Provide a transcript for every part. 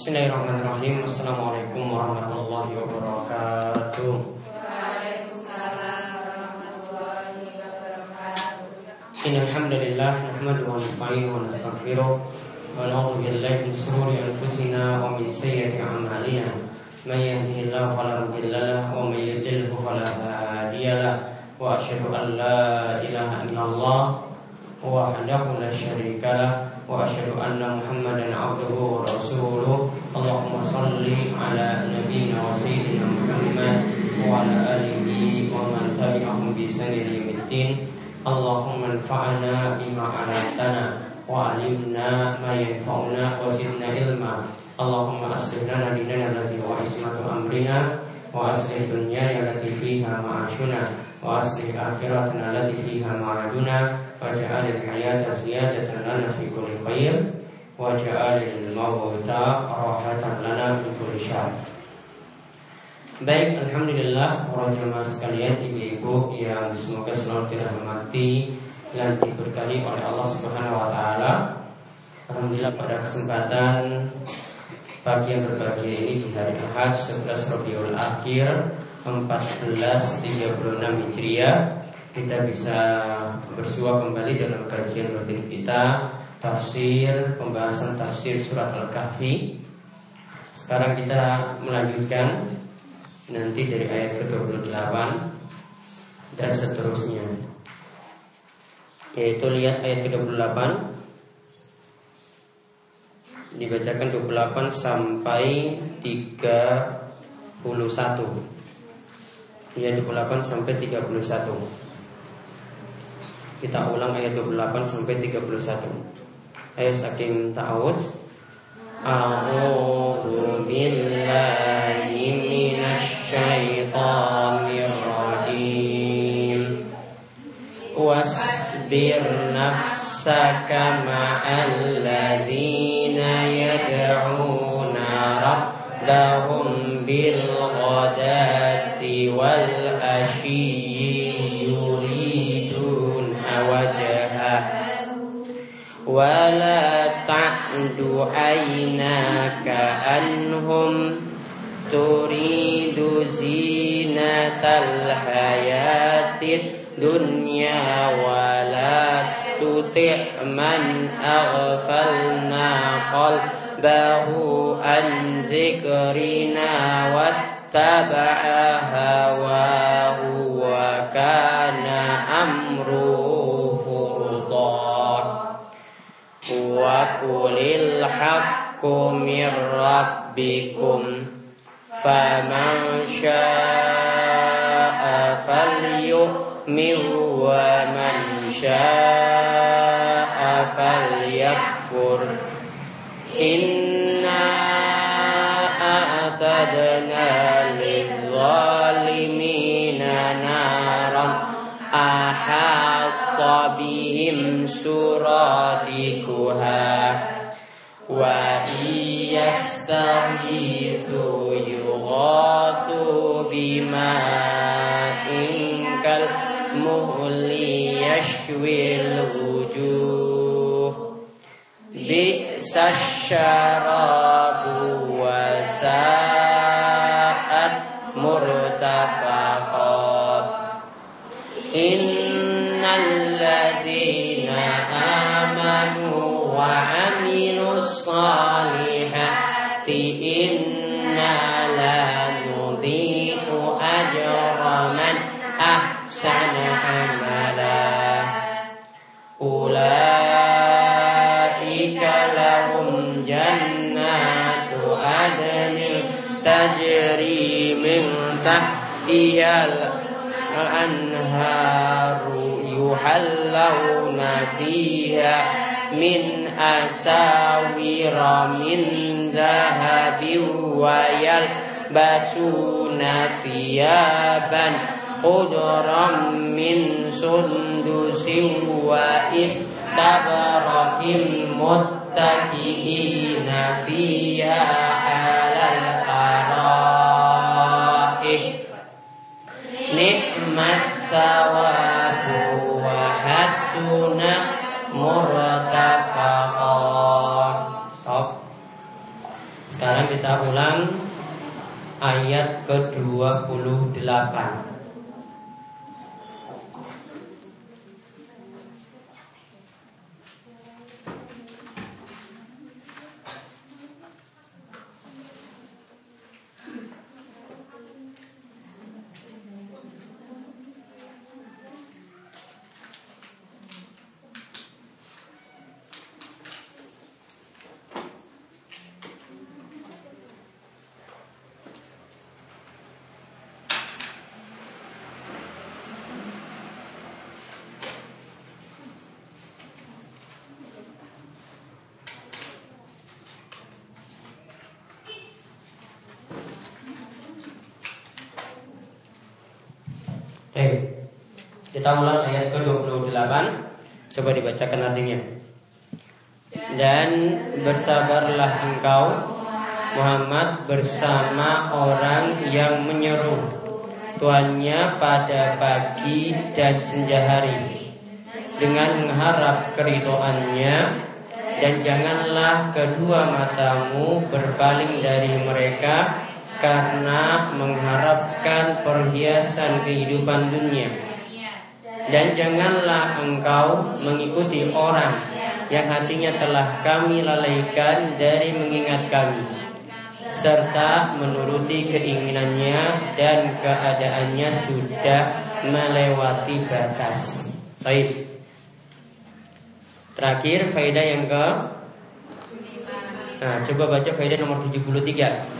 Bismillahirrahmanirrahim. Assalamualaikum warahmatullahi wabarakatuh. Waalaikumsalam warahmatullahi wabarakatuh. Innal hamdalillah nahmaduhu wa nasta'inuhu wa nastaghfiruh wa na'udzu billahi min shururi anfusina wa min sayyiati a'malina. May yahdihillahu fala mudilla lahu wa may yudlil fala hadiya lahu. Wa asyhadu an la ilaha illallah wahdahu la syarika lahu وأشهد أن محمدا عبده ورسوله اللهم صل على نبينا وسيدنا محمد وعلى آله ومن تبعهم بإحسان إلى يوم الدين اللهم انفعنا بما علمتنا وعلمنا ما ينفعنا وزدنا علما اللهم أصلح لنا ديننا الذي هو عصمة أمرنا وأصلح دنيانا التي فيها معاشنا وأصلح آخرتنا التي فيها معادنا واجعل الحياة زيادة لنا في كل خير واجعل الموت راحة لنا من كل شر Baik, Alhamdulillah para jemaah sekalian, ibu-ibu yang semoga selalu dirahmati dan diberkahi oleh Allah Subhanahu Wa Taala. Alhamdulillah pada kesempatan pagi yang berbahagia ini di hari Ahad 11 Rabiul Akhir 1436 Hijriah kita bisa bersua kembali dalam kajian rutin kita tafsir pembahasan tafsir surat Al-Kahfi. Sekarang kita melanjutkan nanti dari ayat ke-28 dan seterusnya. Yaitu lihat ayat ke-28 dibacakan 28 sampai 31 ayat 28 sampai 31. Kita ulang ayat 28 sampai 31. Ayat saking ta'awuz. A'udzu billahi minasy rajim. Wasbir nafsaka ma'al ladzina yad'una rabbahum bil ghadati تعد عيناك عنهم تريد زينة الحياة الدنيا ولا تطع من أغفلنا قلبه عن ذكرنا واتبع هواه وكان qulil haqqu mir rabbikum faman syaa'a falyu'min wa man syaa'a falyakfur inna a'tadna lidh-dhalimina naran ahatta bihim suratiquha وإن يستغيثوا يغاثوا بماء كالمهل يشوي الوجوه. بئس الشراب وساءت مرتفقا الصالحات إنا لا نضيع أجر من أحسن عملا أولئك لهم جنات عدن تجري من تحتها الأنهار يحلون فيها من أساور من ذهب ويلبسون ثيابا خضرا من سندس واستبرق متكئين فيها على الأرائك نعم الثواب وحسن مرتفقا kita ulang ayat ke-28 Baik. Kita mulai ayat ke-28. Coba dibacakan artinya. Dan bersabarlah engkau Muhammad bersama orang yang menyeru tuannya pada pagi dan senja hari dengan mengharap keridoannya dan janganlah kedua matamu berpaling dari mereka karena mengharapkan perhiasan kehidupan dunia. Dan janganlah engkau mengikuti orang yang hatinya telah kami lalaikan dari mengingat kami serta menuruti keinginannya dan keadaannya sudah melewati batas. Baik. Terakhir faedah yang ke Nah, coba baca faedah nomor 73.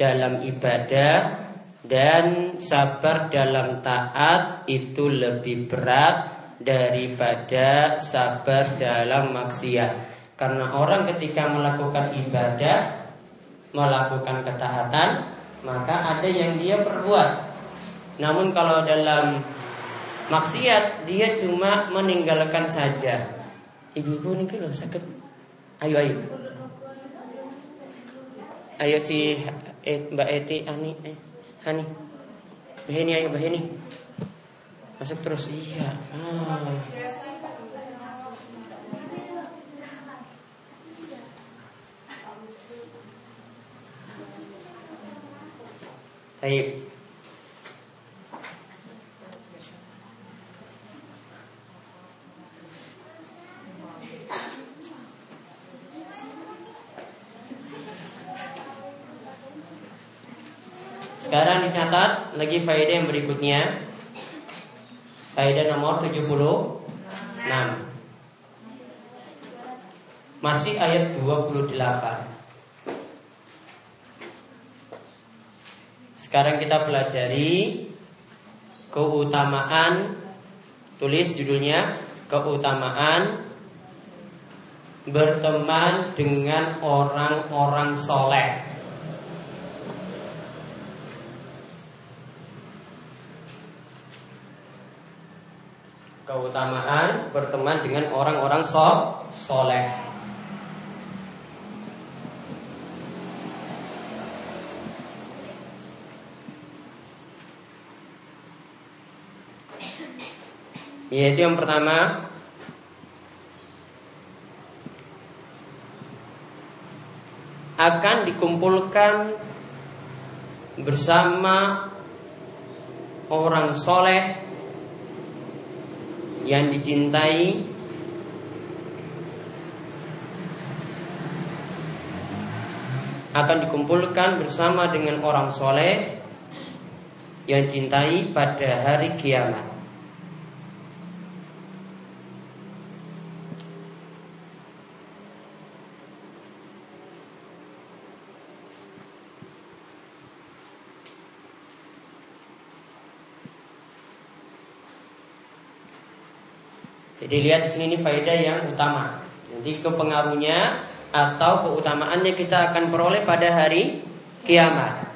dalam ibadah dan sabar dalam taat itu lebih berat daripada sabar dalam maksiat. Karena orang ketika melakukan ibadah, melakukan ketaatan, maka ada yang dia perbuat. Namun kalau dalam maksiat dia cuma meninggalkan saja. Ibu-ibu ini kalau sakit, ayo ayo. Ayo si eh, Mbak Eti, Ani, eh, Hani. Bahini ayo Bahini. Masuk terus. Iya. Ah. Baik. Sekarang dicatat lagi faedah yang berikutnya. Faedah nomor 76. Masih ayat 28. Sekarang kita pelajari keutamaan tulis judulnya keutamaan berteman dengan orang-orang soleh. Keutamaan berteman dengan orang-orang so soleh. Yaitu yang pertama akan dikumpulkan bersama orang soleh yang dicintai akan dikumpulkan bersama dengan orang soleh yang cintai pada hari kiamat. Jadi lihat di sini ini faedah yang utama. Nanti kepengaruhnya atau keutamaannya kita akan peroleh pada hari kiamat.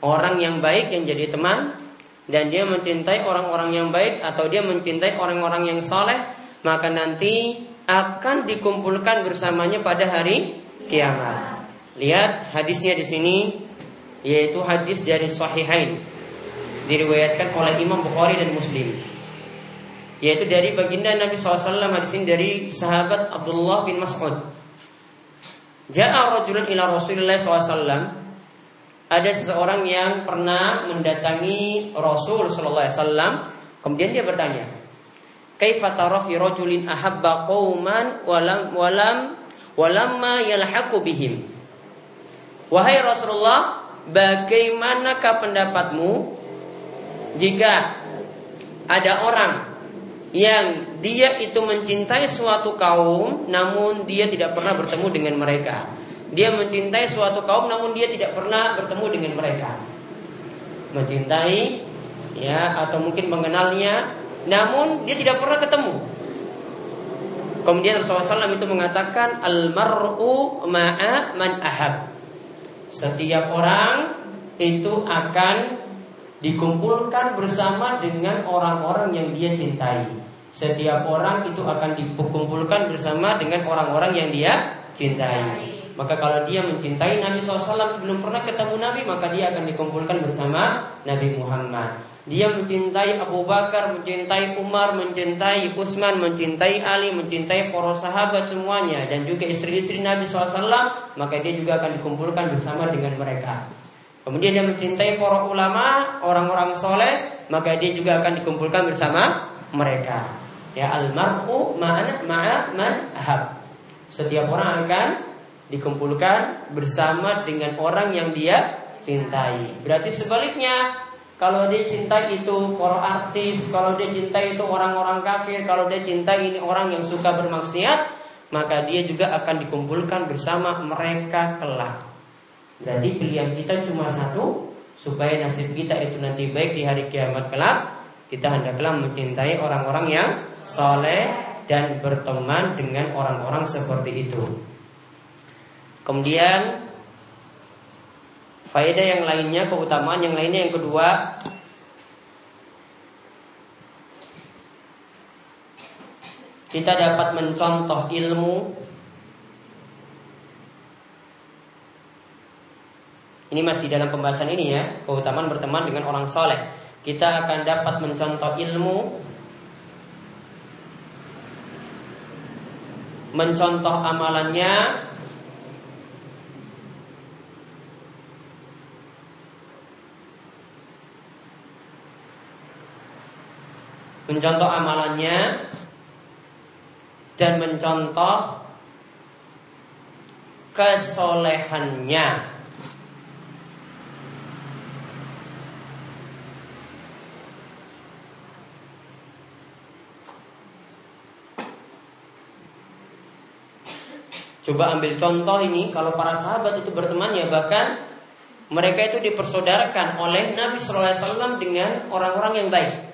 Orang yang baik yang jadi teman dan dia mencintai orang-orang yang baik atau dia mencintai orang-orang yang soleh, maka nanti akan dikumpulkan bersamanya pada hari kiamat. Lihat hadisnya di sini yaitu hadis dari Sahihain diriwayatkan oleh Imam Bukhari dan Muslim yaitu dari baginda Nabi SAW hadis ini dari sahabat Abdullah bin Mas'ud. Ja'a rajulun ila Rasulullah SAW Ada seseorang yang pernah mendatangi Rasul SAW Kemudian dia bertanya Kaifa tara fi rajulin ahabba qauman walam walam walamma yalhaqu bihim? Wahai Rasulullah Bagaimanakah pendapatmu Jika ada orang yang dia itu mencintai suatu kaum namun dia tidak pernah bertemu dengan mereka. Dia mencintai suatu kaum namun dia tidak pernah bertemu dengan mereka. Mencintai ya atau mungkin mengenalnya namun dia tidak pernah ketemu. Kemudian Rasulullah SAW itu mengatakan almaru ma'a man ahab. Setiap orang itu akan dikumpulkan bersama dengan orang-orang yang dia cintai. Setiap orang itu akan dikumpulkan bersama dengan orang-orang yang dia cintai. Maka kalau dia mencintai Nabi SAW belum pernah ketemu Nabi maka dia akan dikumpulkan bersama Nabi Muhammad. Dia mencintai Abu Bakar, mencintai Umar, mencintai Utsman, mencintai Ali, mencintai para sahabat semuanya dan juga istri-istri Nabi SAW maka dia juga akan dikumpulkan bersama dengan mereka. Kemudian dia mencintai para ulama, orang-orang soleh, maka dia juga akan dikumpulkan bersama mereka. Ya almarhu ma'ana ma'a man ahab. Setiap orang akan dikumpulkan bersama dengan orang yang dia cintai. Berarti sebaliknya, kalau dia cinta itu para artis, kalau dia cinta itu orang-orang kafir, kalau dia cinta ini orang yang suka bermaksiat, maka dia juga akan dikumpulkan bersama mereka kelak. Jadi pilihan kita cuma satu supaya nasib kita itu nanti baik di hari kiamat kelak. Kita hendaklah mencintai orang-orang yang soleh dan berteman dengan orang-orang seperti itu. Kemudian faedah yang lainnya, keutamaan yang lainnya yang kedua, kita dapat mencontoh ilmu Ini masih dalam pembahasan ini ya, keutamaan berteman dengan orang soleh. Kita akan dapat mencontoh ilmu, mencontoh amalannya, mencontoh amalannya dan mencontoh kesolehannya Coba ambil contoh ini kalau para sahabat itu berteman ya bahkan mereka itu dipersaudarakan oleh Nabi Sallallahu Alaihi Wasallam dengan orang-orang yang baik.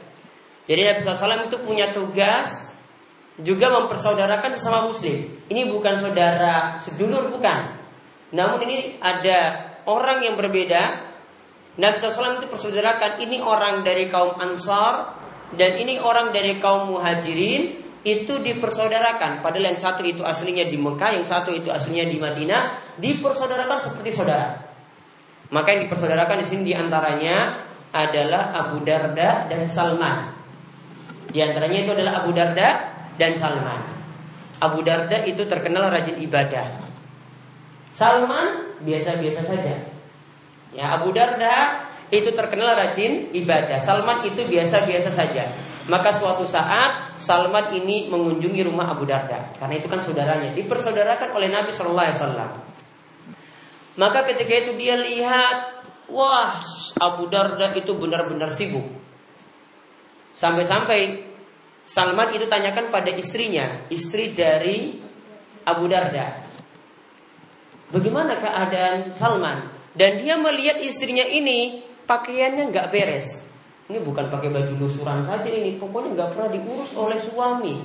Jadi Nabi SAW itu punya tugas juga mempersaudarakan sesama muslim. Ini bukan saudara sedulur bukan. Namun ini ada orang yang berbeda. Nabi SAW itu persaudarakan ini orang dari kaum Ansar dan ini orang dari kaum Muhajirin itu dipersaudarakan. Padahal yang satu itu aslinya di Mekah, yang satu itu aslinya di Madinah, dipersaudarakan seperti saudara. Maka yang dipersaudarakan di sini di antaranya adalah Abu Darda dan Salman. Di antaranya itu adalah Abu Darda dan Salman. Abu Darda itu terkenal rajin ibadah. Salman biasa-biasa saja. Ya, Abu Darda itu terkenal rajin ibadah. Salman itu biasa-biasa saja. Maka suatu saat Salman ini mengunjungi rumah Abu Darda karena itu kan saudaranya dipersaudarakan oleh Nabi Shallallahu Wasallam. Maka ketika itu dia lihat, wah Abu Darda itu benar-benar sibuk. Sampai-sampai Salman itu tanyakan pada istrinya, istri dari Abu Darda. Bagaimana keadaan Salman? Dan dia melihat istrinya ini pakaiannya nggak beres. Ini bukan pakai baju lusuran saja ini, pokoknya nggak pernah diurus oleh suami.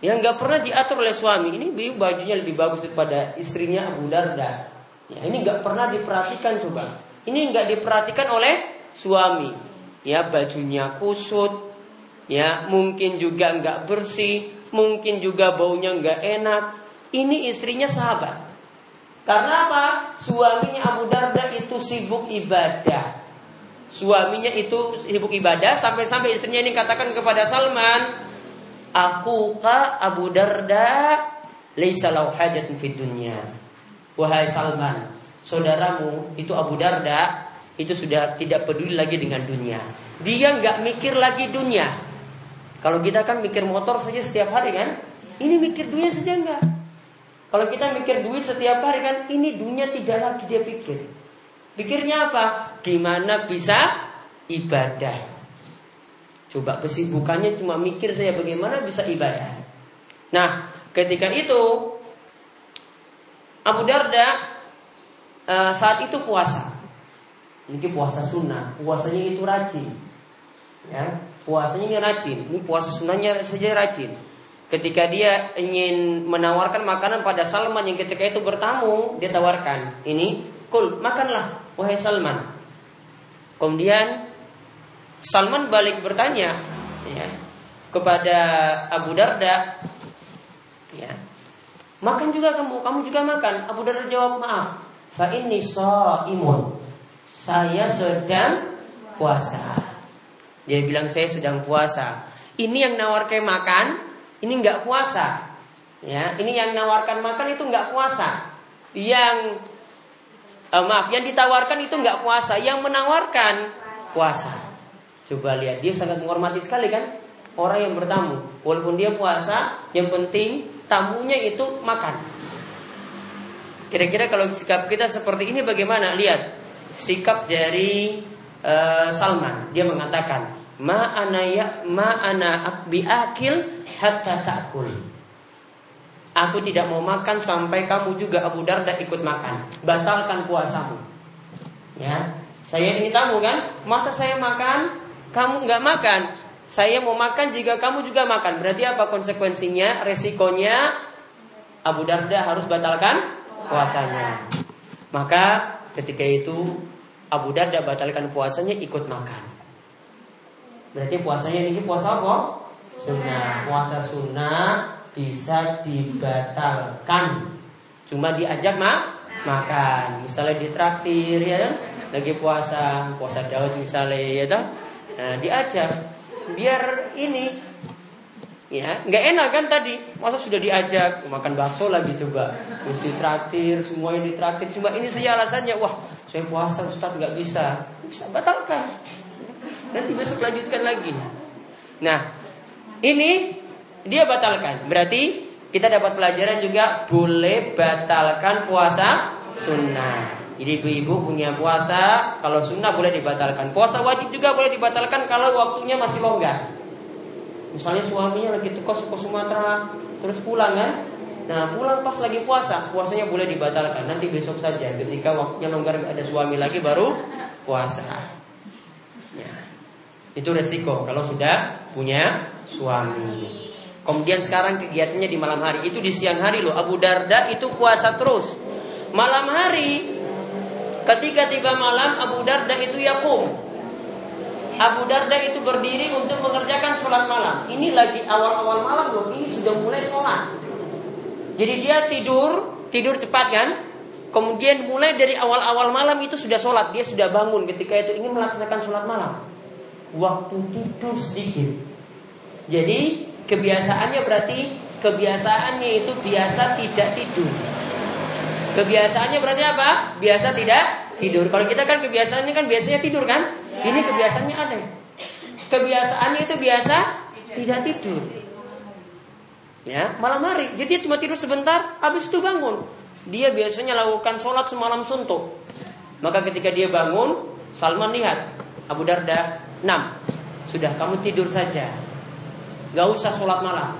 yang nggak pernah diatur oleh suami. Ini bajunya lebih bagus daripada istrinya Abu Darda. Ya, ini nggak pernah diperhatikan coba. Ini nggak diperhatikan oleh suami. Ya bajunya kusut, ya mungkin juga nggak bersih, mungkin juga baunya nggak enak. Ini istrinya sahabat. Karena apa? Suaminya Abu Darda itu sibuk ibadah. Suaminya itu sibuk ibadah sampai-sampai istrinya ini katakan kepada Salman, "Aku ka Abu Darda laisa lau hajatun fid dunya." Wahai Salman, saudaramu itu Abu Darda itu sudah tidak peduli lagi dengan dunia. Dia nggak mikir lagi dunia. Kalau kita kan mikir motor saja setiap hari kan, ini mikir dunia saja enggak. Kalau kita mikir duit setiap hari kan, ini dunia tidak lagi dia pikir. Pikirnya apa? Gimana bisa ibadah? Coba kesibukannya cuma mikir saya bagaimana bisa ibadah. Nah, ketika itu Abu Darda uh, saat itu puasa. Ini puasa sunnah, puasanya itu rajin. Ya, puasanya ini rajin. Ini puasa sunnahnya saja rajin. Ketika dia ingin menawarkan makanan pada Salman yang ketika itu bertamu, dia tawarkan, ini kul makanlah wahai Salman. Kemudian Salman balik bertanya ya, kepada Abu Darda, ya, makan juga kamu, kamu juga makan. Abu Darda jawab maaf, fa ini imun, saya sedang puasa. Dia bilang saya sedang puasa. Ini yang nawarkan makan, ini nggak puasa. Ya, ini yang nawarkan makan itu nggak puasa. Yang uh, maaf, yang ditawarkan itu nggak puasa, yang menawarkan puasa. Coba lihat, dia sangat menghormati sekali kan orang yang bertamu. Walaupun dia puasa, yang penting tamunya itu makan. Kira-kira kalau sikap kita seperti ini bagaimana? Lihat sikap dari uh, Salman. Dia mengatakan, "Ma ana ya ma ana akil hatta ta'kul." Aku tidak mau makan sampai kamu juga Abu Darda ikut makan. Batalkan puasamu. Ya, saya ini tamu kan? Masa saya makan, kamu nggak makan? Saya mau makan jika kamu juga makan. Berarti apa konsekuensinya? Resikonya Abu Darda harus batalkan puasanya. Maka ketika itu Abu Darda batalkan puasanya ikut makan. Berarti puasanya ini puasa apa? Sunnah. Puasa sunnah bisa dibatalkan. Cuma diajak mak makan. Misalnya ditraktir ya kan? Lagi puasa, puasa Daud misalnya ya kan? Nah, diajak. Biar ini ya nggak enak kan tadi? Masa sudah diajak? Makan bakso lagi coba. Terus ditraktir semuanya ditraktir cuma ini saja alasannya. Wah saya puasa Ustaz nggak bisa. Bisa batalkan. Nanti besok lanjutkan lagi. Nah ini dia batalkan. Berarti kita dapat pelajaran juga boleh batalkan puasa sunnah. Jadi ibu-ibu punya puasa, kalau sunnah boleh dibatalkan. Puasa wajib juga boleh dibatalkan kalau waktunya masih longgar. Misalnya suaminya lagi tekos ke Sumatera, terus pulang kan? Nah pulang pas lagi puasa, puasanya boleh dibatalkan. Nanti besok saja, ketika waktunya longgar ada suami lagi baru puasa. Ya. Itu resiko kalau sudah punya suami. Kemudian sekarang kegiatannya di malam hari itu di siang hari loh. Abu Darda itu puasa terus. Malam hari ketika tiba malam Abu Darda itu yakum. Abu Darda itu berdiri untuk mengerjakan sholat malam. Ini lagi awal-awal malam loh. Ini sudah mulai sholat. Jadi dia tidur, tidur cepat kan? Kemudian mulai dari awal-awal malam itu sudah sholat. Dia sudah bangun ketika itu ingin melaksanakan sholat malam. Waktu tidur sedikit. Jadi Kebiasaannya berarti kebiasaannya itu biasa tidak tidur. Kebiasaannya berarti apa? Biasa tidak tidur. Kalau kita kan kebiasaannya kan biasanya tidur kan? Ini kebiasaannya aneh. Kebiasaannya itu biasa tidak tidur. Ya, malam hari. Jadi cuma tidur sebentar, habis itu bangun. Dia biasanya lakukan sholat semalam suntuk. Maka ketika dia bangun, Salman lihat Abu Darda, enam. Sudah kamu tidur saja. Gak usah sholat malam.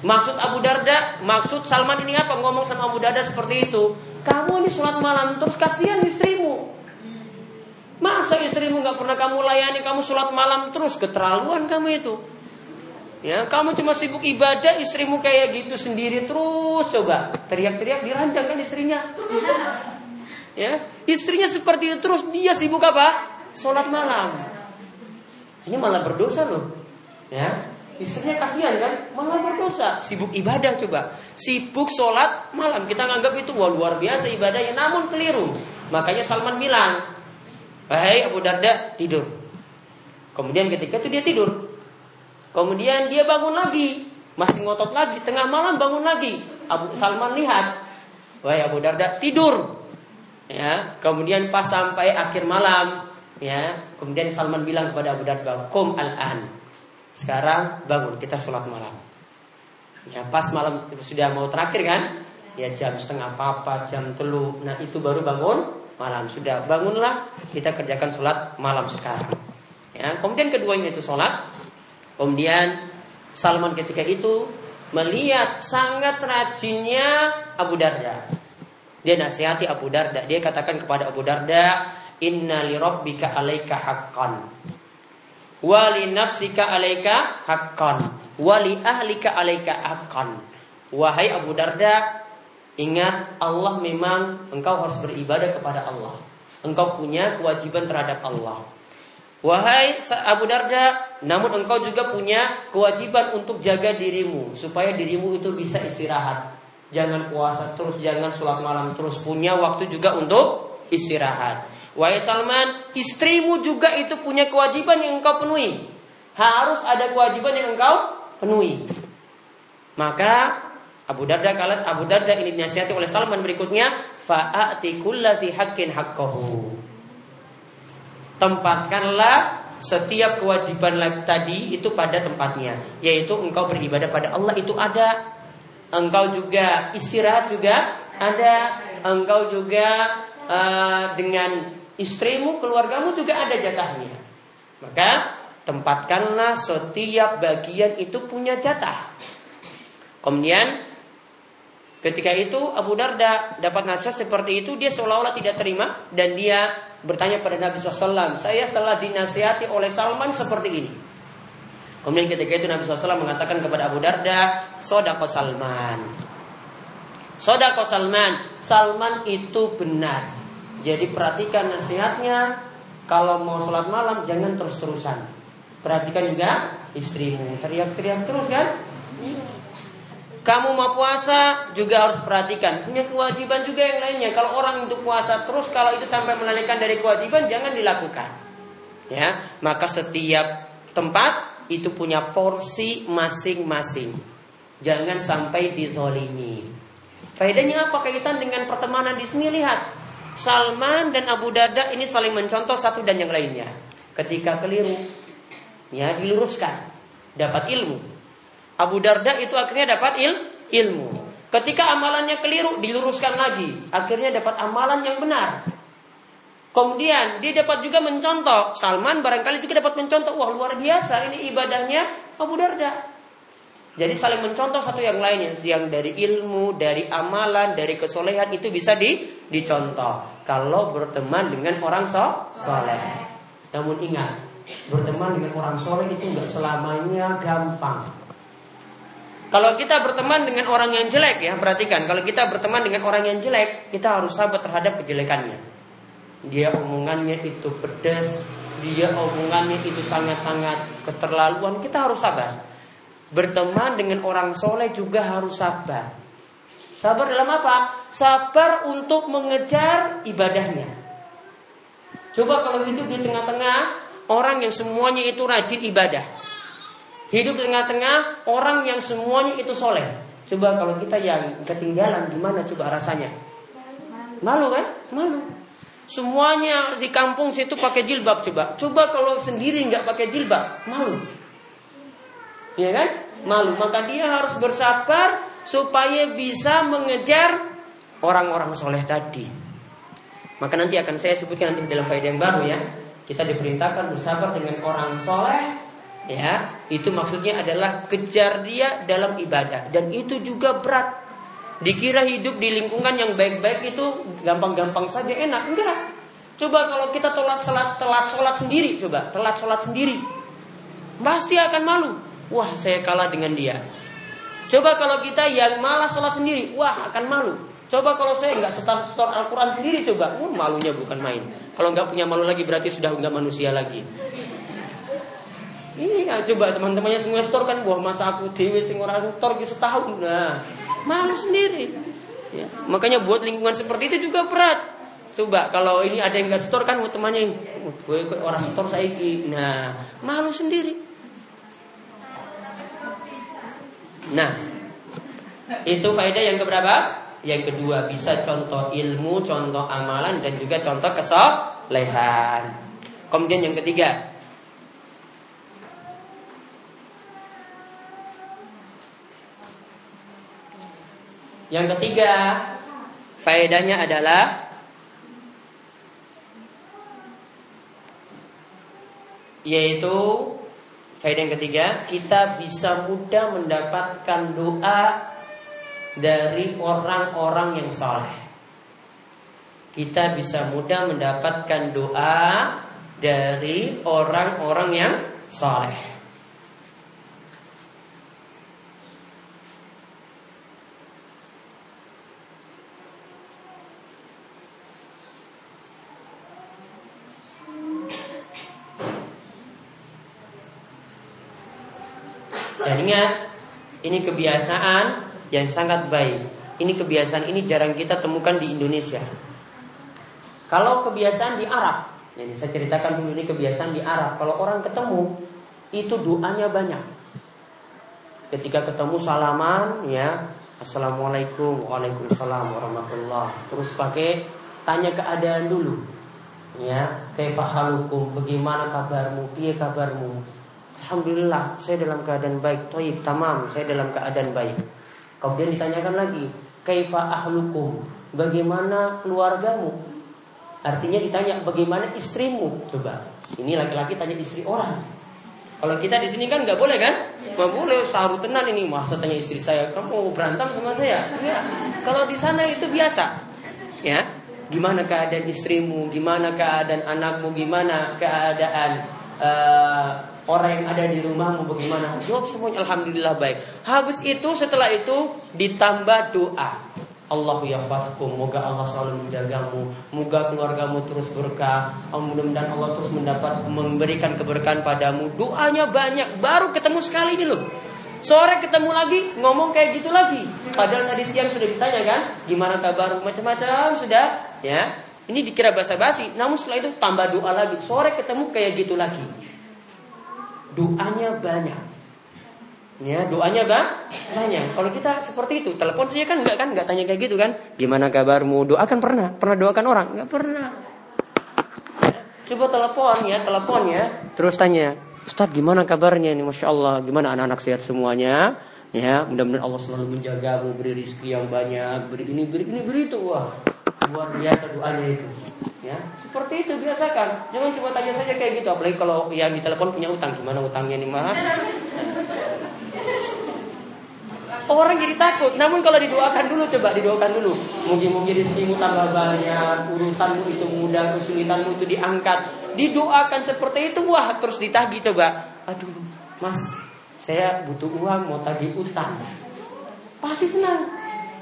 Maksud Abu Darda, maksud Salman ini apa? Ngomong sama Abu Darda seperti itu. Kamu ini sholat malam terus kasihan istrimu. Masa istrimu gak pernah kamu layani, kamu sholat malam terus keterlaluan kamu itu. Ya, kamu cuma sibuk ibadah, istrimu kayak gitu sendiri terus coba teriak-teriak diranjang kan istrinya. Ya, istrinya seperti itu terus dia sibuk apa? Sholat malam. Ini malah berdosa loh. Ya, istrinya kasihan kan? Malah berdosa. Sibuk ibadah coba. Sibuk sholat malam. Kita nganggap itu wah luar biasa ibadahnya, namun keliru. Makanya Salman bilang, Hai Abu Darda tidur. Kemudian ketika itu dia tidur, Kemudian dia bangun lagi, masih ngotot lagi, tengah malam bangun lagi. Abu Salman lihat, wahai Abu Darda tidur. Ya, kemudian pas sampai akhir malam, ya, kemudian Salman bilang kepada Abu Darda, "Kum al-an." Sekarang bangun, kita sholat malam. Ya, pas malam sudah mau terakhir kan? Ya jam setengah apa, jam telu. Nah itu baru bangun malam. Sudah bangunlah, kita kerjakan sholat malam sekarang. Ya, kemudian keduanya itu sholat, Kemudian Salman ketika itu melihat sangat rajinnya Abu Darda. Dia nasihati Abu Darda. Dia katakan kepada Abu Darda, Inna li rabbika alaika haqqan. Wa li nafsika alaika haqqan. Wa li ahlika alaika haqqan. Wahai Abu Darda, ingat Allah memang engkau harus beribadah kepada Allah. Engkau punya kewajiban terhadap Allah. Wahai Abu Darda, namun engkau juga punya kewajiban untuk jaga dirimu supaya dirimu itu bisa istirahat. Jangan puasa terus, jangan sholat malam terus. Punya waktu juga untuk istirahat. Wahai Salman, istrimu juga itu punya kewajiban yang engkau penuhi. Harus ada kewajiban yang engkau penuhi. Maka Abu Darda kalian Abu Darda ini dinasihati oleh Salman berikutnya, fa'ati kullati haqqin haqqahu tempatkanlah setiap kewajiban tadi itu pada tempatnya, yaitu engkau beribadah pada Allah itu ada, engkau juga istirahat juga ada, engkau juga uh, dengan istrimu, keluargamu juga ada jatahnya. Maka tempatkanlah setiap bagian itu punya jatah. Kemudian ketika itu Abu Darda dapat nasihat seperti itu, dia seolah-olah tidak terima dan dia bertanya pada Nabi SAW, saya telah dinasihati oleh Salman seperti ini. Kemudian ketika itu Nabi SAW mengatakan kepada Abu Darda, Sodako Salman. Sodako Salman, Salman itu benar. Jadi perhatikan nasihatnya, kalau mau sholat malam jangan terus-terusan. Perhatikan juga istrimu, teriak-teriak terus kan? Kamu mau puasa juga harus perhatikan. Punya kewajiban juga yang lainnya. Kalau orang untuk puasa terus Kalau itu sampai menalihkan dari kewajiban Jangan dilakukan. Ya, Maka setiap tempat Itu punya porsi masing-masing. Jangan sampai dizolimi. Faedahnya apa kaitan dengan pertemanan di sini? Lihat Salman dan Abu Darda ini saling mencontoh satu dan yang lainnya Ketika keliru Ya diluruskan Dapat ilmu Abu Darda itu akhirnya dapat il, ilmu. Ketika amalannya keliru, diluruskan lagi. Akhirnya dapat amalan yang benar. Kemudian dia dapat juga mencontoh. Salman barangkali juga dapat mencontoh. Wah luar biasa ini ibadahnya Abu Darda. Jadi saling mencontoh satu yang lainnya. Yang dari ilmu, dari amalan, dari kesolehan itu bisa di, dicontoh. Kalau berteman dengan orang so, soleh. Namun ingat, berteman dengan orang soleh itu nggak selamanya gampang. Kalau kita berteman dengan orang yang jelek ya, perhatikan. Kalau kita berteman dengan orang yang jelek, kita harus sabar terhadap kejelekannya. Dia omongannya itu pedas, dia omongannya itu sangat-sangat keterlaluan, kita harus sabar. Berteman dengan orang soleh juga harus sabar. Sabar dalam apa? Sabar untuk mengejar ibadahnya. Coba kalau hidup di tengah-tengah orang yang semuanya itu rajin ibadah. Hidup di tengah-tengah orang yang semuanya itu soleh. Coba kalau kita yang ketinggalan gimana coba rasanya? Malu kan? Malu. Semuanya di kampung situ pakai jilbab coba. Coba kalau sendiri nggak pakai jilbab, malu. Iya kan? Malu. Maka dia harus bersabar supaya bisa mengejar orang-orang soleh tadi. Maka nanti akan saya sebutkan nanti dalam faedah yang baru ya. Kita diperintahkan bersabar dengan orang soleh ya itu maksudnya adalah kejar dia dalam ibadah dan itu juga berat dikira hidup di lingkungan yang baik-baik itu gampang-gampang saja enak enggak coba kalau kita telat salat telat sholat sendiri coba telat sholat sendiri pasti akan malu wah saya kalah dengan dia. Coba kalau kita yang malas sholat sendiri, wah akan malu. Coba kalau saya nggak setor, setor Al-Quran sendiri coba, uh, malunya bukan main. Kalau nggak punya malu lagi berarti sudah nggak manusia lagi. Iya, coba teman-temannya semua setor kan, wah masa aku dewi sing ora setor setahun, nah malu sendiri. Ya. Makanya buat lingkungan seperti itu juga berat. Coba kalau ini ada yang nggak setor kan temannya, gue orang setor saya nah malu sendiri. Nah, itu faedah yang keberapa? Yang kedua bisa contoh ilmu, contoh amalan dan juga contoh kesolehan. Kemudian yang ketiga Yang ketiga faedahnya adalah yaitu faedah yang ketiga kita bisa mudah mendapatkan doa dari orang-orang yang soleh. Kita bisa mudah mendapatkan doa dari orang-orang yang soleh. Dan ingat, ini kebiasaan yang sangat baik. Ini kebiasaan ini jarang kita temukan di Indonesia. Kalau kebiasaan di Arab, ini saya ceritakan dulu ini kebiasaan di Arab. Kalau orang ketemu, itu doanya banyak. Ketika ketemu salaman, ya Assalamualaikum, Waalaikumsalam warahmatullah. Terus pakai tanya keadaan dulu. Ya, kaifahalukum, bagaimana kabarmu? Iya kabarmu? Alhamdulillah, saya dalam keadaan baik. Toib, tamam, saya dalam keadaan baik. Kemudian ditanyakan lagi, kaifa ahlukum? Bagaimana keluargamu? Artinya ditanya bagaimana istrimu? Coba. Ini laki-laki tanya istri orang. Kalau kita di sini kan nggak boleh kan? Nggak boleh saru tenan ini masa tanya istri saya, kamu berantem sama saya? Ya. Kalau di sana itu biasa, ya. Gimana keadaan istrimu? Gimana keadaan anakmu? Gimana keadaan uh, orang yang ada di rumahmu bagaimana? Jawab semuanya Alhamdulillah baik. Habis itu setelah itu ditambah doa. Allah ya fatkum, moga Allah selalu menjagamu, moga keluargamu terus berkah, mudah-mudahan Allah terus mendapat memberikan keberkahan padamu. Doanya banyak, baru ketemu sekali ini loh. Sore ketemu lagi, ngomong kayak gitu lagi. Padahal tadi siang sudah ditanya kan, gimana kabar, macam-macam sudah, ya. Ini dikira basa-basi, namun setelah itu tambah doa lagi. Sore ketemu kayak gitu lagi doanya banyak. Ya, doanya bang banyak. Kalau kita seperti itu, telepon saja kan enggak kan enggak tanya kayak gitu kan? Gimana kabarmu? Doakan pernah? Pernah doakan orang? Enggak pernah. Coba telepon ya, telepon ya. Terus tanya, Ustadz gimana kabarnya ini? Masya Allah, gimana anak-anak sehat semuanya? Ya, mudah-mudahan Allah selalu menjaga, beri rezeki yang banyak, beri ini, beri ini, beri itu. Wah, luar biasa doanya itu. Ya, seperti itu biasakan. Jangan coba tanya saja kayak gitu. Apalagi kalau yang di telepon punya utang, gimana utangnya nih mas? Orang jadi takut. Namun kalau didoakan dulu, coba didoakan dulu. Mungkin-mungkin rezekimu tambah banyak, urusanmu itu mudah, kesulitanmu itu diangkat. Didoakan seperti itu, wah terus ditagi coba. Aduh, mas, saya butuh uang mau tagih utang. Pasti senang,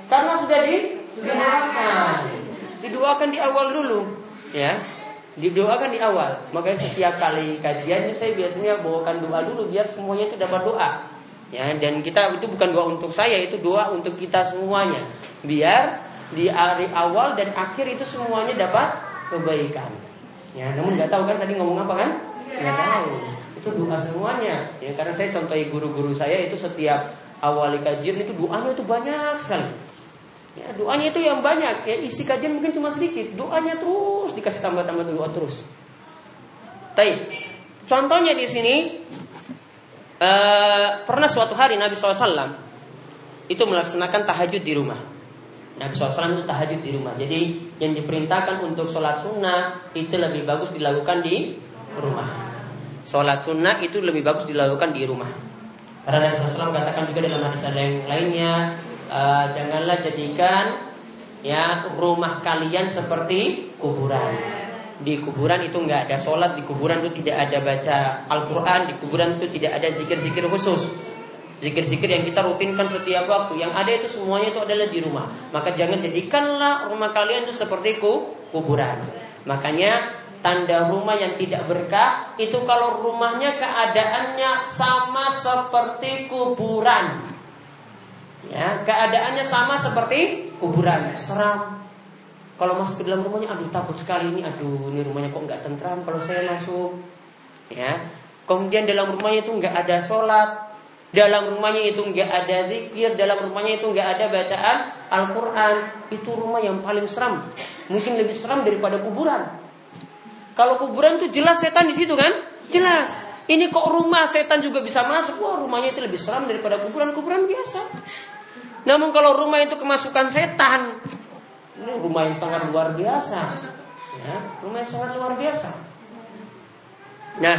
karena sudah didoakan. Didoakan di awal dulu ya didoakan di awal. Makanya setiap kali kajian saya biasanya bawakan doa dulu biar semuanya itu dapat doa. Ya, dan kita itu bukan doa untuk saya, itu doa untuk kita semuanya. Biar di hari awal dan akhir itu semuanya dapat kebaikan. Ya, namun nggak tahu kan tadi ngomong apa kan? Nggak tahu. Itu doa semuanya. Ya, karena saya contohi guru-guru saya itu setiap awal kajian itu doanya itu banyak sekali. Ya, doanya itu yang banyak. Ya, isi kajian mungkin cuma sedikit. Doanya terus dikasih tambah-tambah doa terus. Tapi contohnya di sini uh, pernah suatu hari Nabi SAW itu melaksanakan tahajud di rumah. Nabi SAW itu tahajud di rumah. Jadi yang diperintahkan untuk sholat sunnah itu lebih bagus dilakukan di rumah. Sholat sunnah itu lebih bagus dilakukan di rumah. Karena Nabi SAW katakan juga dalam hadis ada yang lainnya uh, janganlah jadikan ya rumah kalian seperti kuburan. di kuburan itu nggak ada sholat, di kuburan itu tidak ada baca Al-Quran, di kuburan itu tidak ada zikir-zikir khusus. Zikir-zikir yang kita rutinkan setiap waktu Yang ada itu semuanya itu adalah di rumah Maka jangan jadikanlah rumah kalian itu seperti kuburan Makanya tanda rumah yang tidak berkah Itu kalau rumahnya keadaannya sama seperti kuburan Ya, keadaannya sama seperti kuburan, seram. Kalau masuk ke dalam rumahnya, aduh takut sekali ini, aduh ini rumahnya kok nggak tentram kalau saya masuk. Ya, kemudian dalam rumahnya itu nggak ada sholat, dalam rumahnya itu nggak ada zikir, dalam rumahnya itu nggak ada bacaan Al-Quran. Itu rumah yang paling seram, mungkin lebih seram daripada kuburan. Kalau kuburan itu jelas setan di situ kan, jelas. Ini kok rumah setan juga bisa masuk, wah rumahnya itu lebih seram daripada kuburan-kuburan biasa. Namun kalau rumah itu kemasukan setan, ini rumah yang sangat luar biasa. Ya, rumah yang sangat luar biasa. Nah,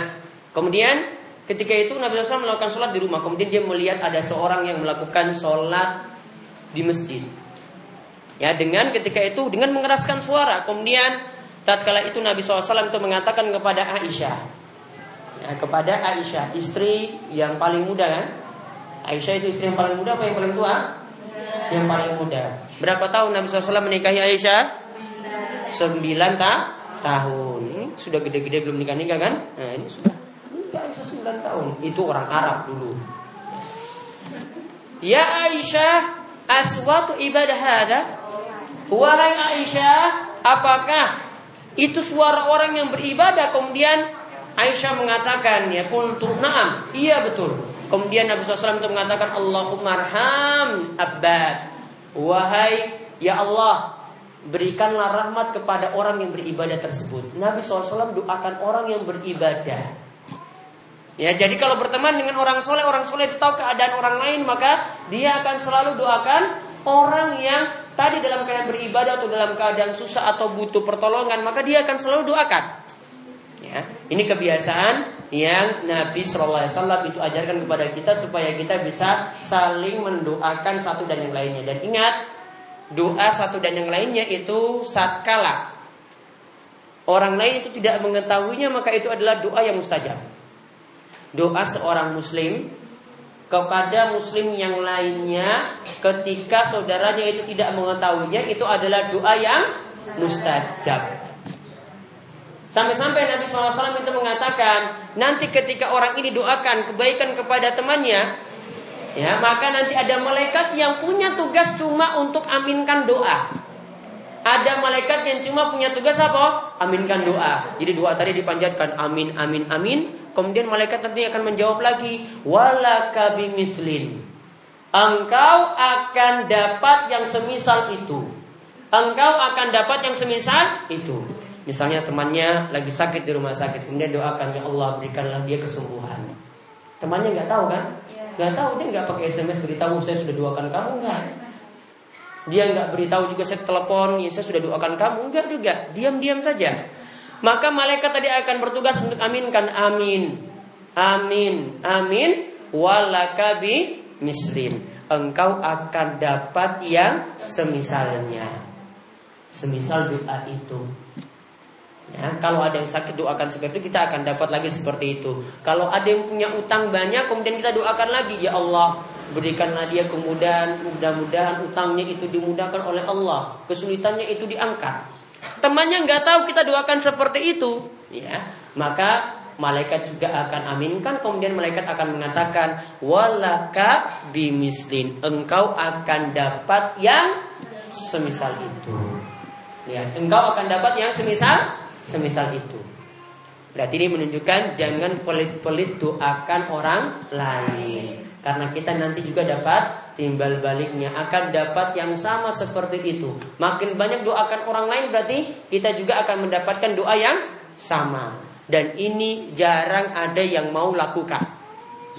kemudian ketika itu Nabi SAW melakukan sholat di rumah. Kemudian dia melihat ada seorang yang melakukan sholat di masjid. Ya, dengan ketika itu dengan mengeraskan suara. Kemudian tatkala itu Nabi SAW itu mengatakan kepada Aisyah, ya, kepada Aisyah, istri yang paling muda kan? Aisyah itu istri yang paling muda apa yang paling tua? yang paling muda. Berapa tahun Nabi SAW menikahi Aisyah? Sembilan ta tahun. Ini sudah gede-gede belum nikah-nikah kan? Nah ini sudah sembilan tahun. Itu orang Arab dulu. Ya Aisyah, aswatu ibadah ada. Wahai Aisyah, apakah itu suara orang yang beribadah kemudian Aisyah mengatakan ya kultu na'am. Iya betul. Kemudian Nabi SAW itu mengatakan Allahumma arham abad Wahai ya Allah Berikanlah rahmat kepada orang yang beribadah tersebut. Nabi SAW doakan orang yang beribadah. Ya, jadi kalau berteman dengan orang soleh, orang soleh itu tahu keadaan orang lain, maka dia akan selalu doakan orang yang tadi dalam keadaan beribadah atau dalam keadaan susah atau butuh pertolongan, maka dia akan selalu doakan. Ya, ini kebiasaan yang Nabi Shallallahu Alaihi Wasallam itu ajarkan kepada kita supaya kita bisa saling mendoakan satu dan yang lainnya. Dan ingat, doa satu dan yang lainnya itu saat kala orang lain itu tidak mengetahuinya maka itu adalah doa yang mustajab. Doa seorang muslim kepada muslim yang lainnya ketika saudaranya itu tidak mengetahuinya itu adalah doa yang mustajab. Sampai-sampai Nabi SAW itu mengatakan nanti ketika orang ini doakan kebaikan kepada temannya, ya maka nanti ada malaikat yang punya tugas cuma untuk aminkan doa. Ada malaikat yang cuma punya tugas apa? Aminkan doa. Jadi doa tadi dipanjatkan amin amin amin. Kemudian malaikat nanti akan menjawab lagi walaka mislin. Engkau akan dapat yang semisal itu. Engkau akan dapat yang semisal itu. Misalnya temannya lagi sakit di rumah sakit, kemudian doakan ya Allah berikanlah dia kesembuhan. Temannya nggak tahu kan? Iya. Nggak tahu dia nggak pakai SMS beritahu saya sudah doakan kamu nggak? Dia nggak beritahu juga saya telepon, ya saya sudah doakan kamu enggak juga, diam-diam saja. Maka malaikat tadi akan bertugas untuk aminkan amin, amin, amin, walakabi mislim. Engkau akan dapat yang semisalnya, semisal doa itu. Ya, kalau ada yang sakit doakan seperti itu kita akan dapat lagi seperti itu. Kalau ada yang punya utang banyak kemudian kita doakan lagi ya Allah berikanlah dia kemudahan mudah-mudahan utangnya itu dimudahkan oleh Allah kesulitannya itu diangkat. Temannya nggak tahu kita doakan seperti itu, ya maka malaikat juga akan aminkan kemudian malaikat akan mengatakan walaka bimislin engkau akan dapat yang semisal itu. Ya, engkau akan dapat yang semisal semisal itu. Berarti ini menunjukkan jangan pelit-pelit doakan orang lain. Karena kita nanti juga dapat timbal baliknya akan dapat yang sama seperti itu. Makin banyak doakan orang lain berarti kita juga akan mendapatkan doa yang sama. Dan ini jarang ada yang mau lakukan.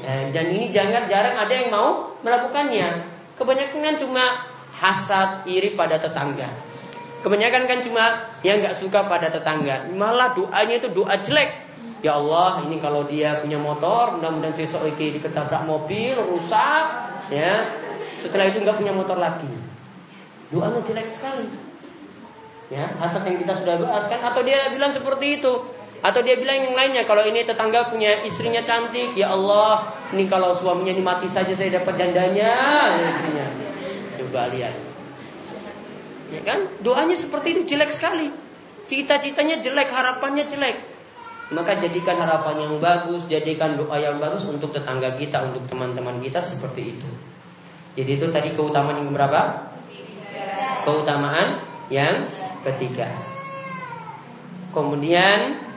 Dan ini jangan jarang ada yang mau melakukannya. Kebanyakan kan cuma hasad iri pada tetangga. Kebanyakan kan cuma yang nggak suka pada tetangga. Malah doanya itu doa jelek. Ya Allah, ini kalau dia punya motor, mudah-mudahan sesok ini diketabrak mobil, rusak, ya. Setelah itu nggak punya motor lagi. Doanya jelek sekali. Ya, hasad yang kita sudah bahas kan atau dia bilang seperti itu. Atau dia bilang yang lainnya kalau ini tetangga punya istrinya cantik, ya Allah, ini kalau suaminya ini mati saja saya dapat jandanya ya istrinya. Coba lihat. Ya kan? Doanya seperti itu jelek sekali. Cita-citanya jelek, harapannya jelek. Maka jadikan harapan yang bagus, jadikan doa yang bagus untuk tetangga kita, untuk teman-teman kita seperti itu. Jadi itu tadi keutamaan yang berapa? Keutamaan yang ketiga. Kemudian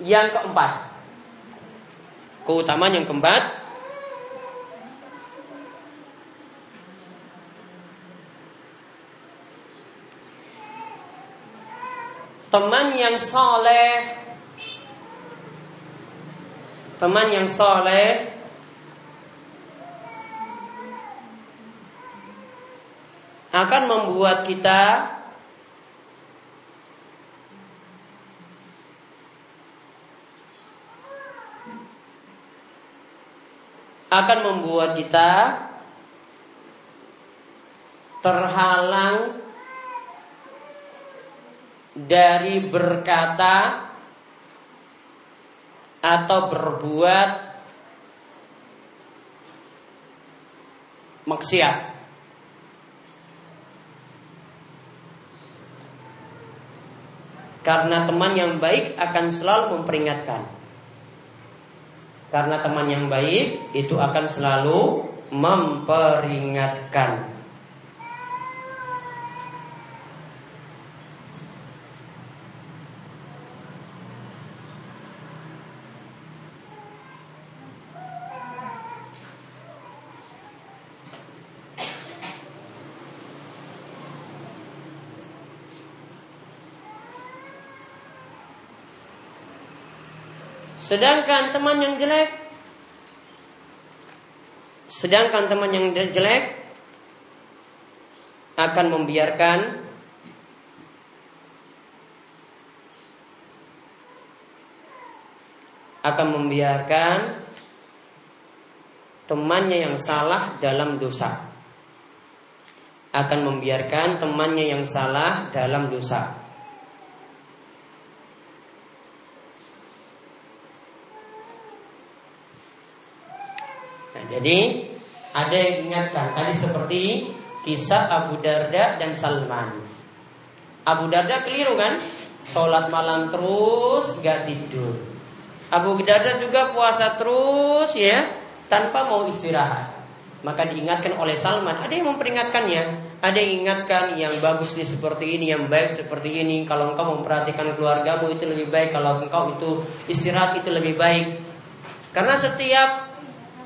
Yang keempat. Keutamaan yang keempat. Teman yang soleh. Teman yang soleh. Akan membuat kita akan membuat kita terhalang dari berkata atau berbuat maksiat. Karena teman yang baik akan selalu memperingatkan. Karena teman yang baik itu akan selalu memperingatkan. Sedangkan teman yang jelek Sedangkan teman yang jelek akan membiarkan akan membiarkan temannya yang salah dalam dosa. Akan membiarkan temannya yang salah dalam dosa. Jadi ada yang ingatkan tadi seperti kisah Abu Darda dan Salman. Abu Darda keliru kan? Sholat malam terus gak tidur. Abu Darda juga puasa terus ya tanpa mau istirahat. Maka diingatkan oleh Salman. Ada yang memperingatkannya. Ada yang ingatkan yang bagus ini seperti ini, yang baik seperti ini. Kalau engkau memperhatikan keluargamu itu lebih baik. Kalau engkau itu istirahat itu lebih baik. Karena setiap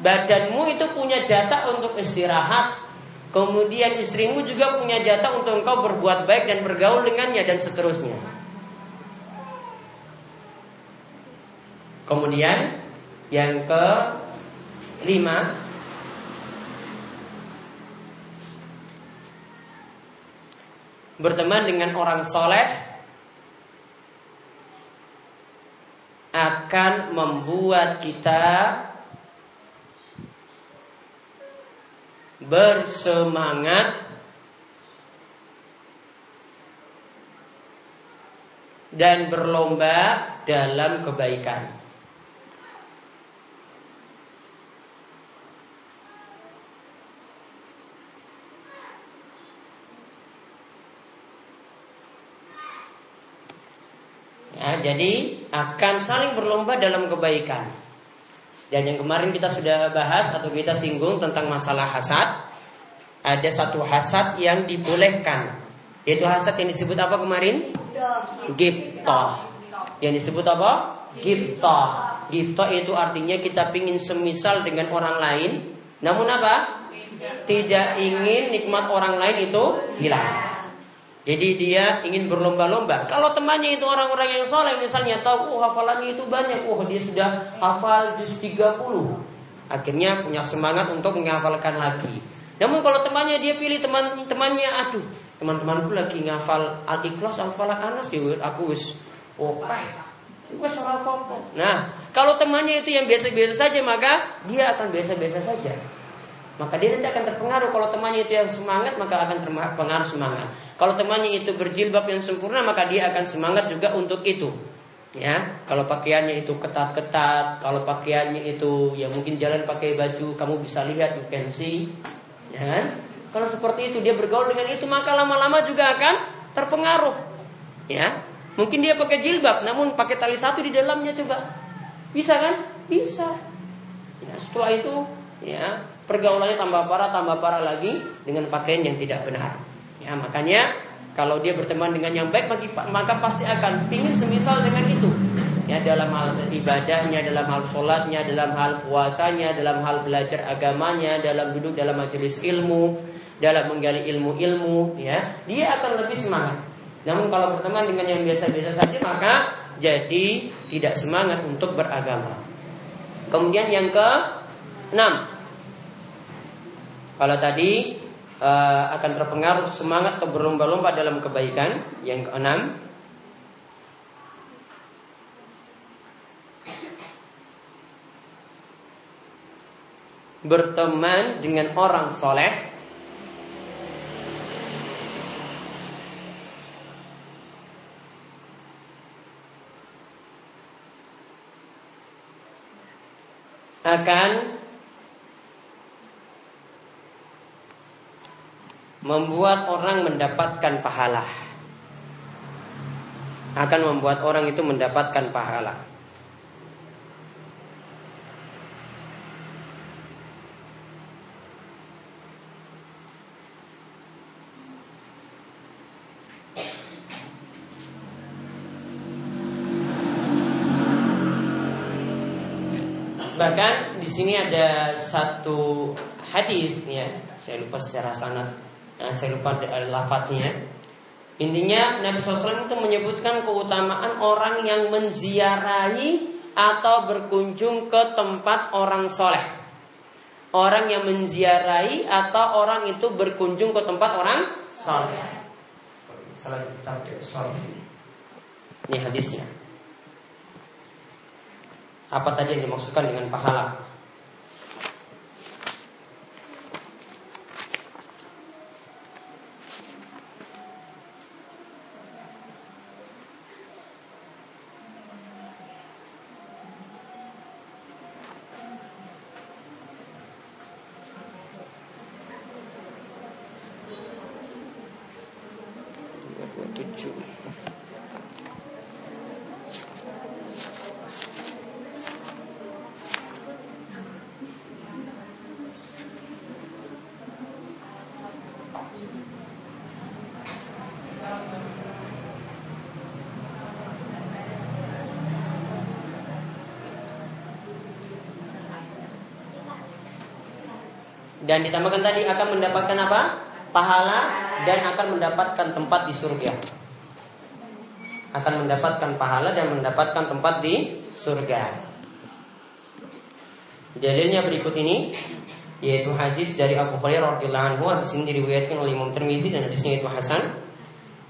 badanmu itu punya jatah untuk istirahat. Kemudian istrimu juga punya jatah untuk engkau berbuat baik dan bergaul dengannya dan seterusnya. Kemudian yang ke lima berteman dengan orang soleh akan membuat kita bersemangat dan berlomba dalam kebaikan. Ya, jadi akan saling berlomba dalam kebaikan. Dan yang kemarin kita sudah bahas atau kita singgung tentang masalah hasad. Ada satu hasad yang dibolehkan. Yaitu hasad yang disebut apa kemarin? Giptoh. Yang disebut apa? Giptoh. Giptoh itu artinya kita pingin semisal dengan orang lain. Namun apa? Tidak ingin nikmat orang lain itu hilang. Jadi dia ingin berlomba-lomba. Kalau temannya itu orang-orang yang soleh misalnya tahu oh hafalannya itu banyak, oh dia sudah hafal juz 30. Akhirnya punya semangat untuk menghafalkan lagi. Namun kalau temannya dia pilih teman-temannya, aduh, teman-temanku lagi ngafal Al-Ikhlas, Al-Falaq, Anas, ya aku wis oke. Nah, kalau temannya itu yang biasa-biasa saja maka dia akan biasa-biasa saja. Maka dia nanti akan terpengaruh kalau temannya itu yang semangat maka akan terpengaruh semangat. Kalau temannya itu berjilbab yang sempurna maka dia akan semangat juga untuk itu. Ya, kalau pakaiannya itu ketat-ketat, kalau pakaiannya itu ya mungkin jalan pakai baju, kamu bisa lihat you can see. Ya? Kalau seperti itu dia bergaul dengan itu maka lama-lama juga akan terpengaruh. Ya, Mungkin dia pakai jilbab, namun pakai tali satu di dalamnya coba. Bisa kan? Bisa. Ya, setelah itu, ya pergaulannya tambah parah, tambah parah lagi dengan pakaian yang tidak benar. Ya, makanya kalau dia berteman dengan yang baik, maka pasti akan pingin semisal dengan itu. Ya, dalam hal ibadahnya, dalam hal sholatnya, dalam hal puasanya, dalam hal belajar agamanya, dalam duduk dalam majelis ilmu, dalam menggali ilmu-ilmu, ya, dia akan lebih semangat. Namun kalau berteman dengan yang biasa-biasa saja maka jadi tidak semangat untuk beragama. Kemudian yang ke enam, kalau tadi uh, akan terpengaruh semangat atau berlomba-lomba dalam kebaikan. Yang keenam, berteman dengan orang soleh akan membuat orang mendapatkan pahala. Akan membuat orang itu mendapatkan pahala. Bahkan di sini ada satu hadis ya, saya lupa secara sanad, saya lupa lafaznya. Intinya Nabi SAW itu menyebutkan keutamaan orang yang menziarahi atau berkunjung ke tempat orang soleh. Orang yang menziarahi atau orang itu berkunjung ke tempat orang soleh. Ini hadisnya. Apa tadi yang dimaksudkan dengan pahala? Dan ditambahkan tadi akan mendapatkan apa? Pahala dan akan mendapatkan tempat di surga. Akan mendapatkan pahala dan mendapatkan tempat di surga. Dalilnya berikut ini yaitu hadis dari Abu Hurairah radhiyallahu anhu hadis ini diriwayatkan oleh Imam Tirmidzi dan hadisnya itu hasan.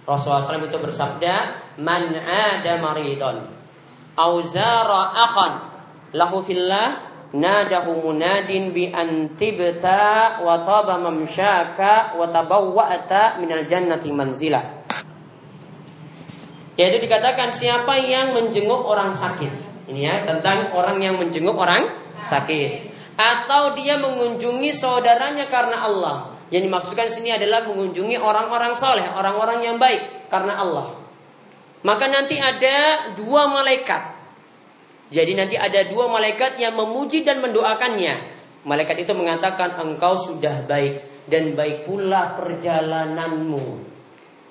Rasulullah SAW itu bersabda, "Man ada maridon auzara akhan lahu fillah nadahu munadin bi antibta wa taba mamsyaka wa tabawwa'ta minal jannati manzila. Yaitu dikatakan siapa yang menjenguk orang sakit. Ini ya tentang orang yang menjenguk orang sakit atau dia mengunjungi saudaranya karena Allah. Yang dimaksudkan sini adalah mengunjungi orang-orang soleh, orang-orang yang baik karena Allah. Maka nanti ada dua malaikat jadi nanti ada dua malaikat yang memuji dan mendoakannya. Malaikat itu mengatakan engkau sudah baik dan baik pula perjalananmu.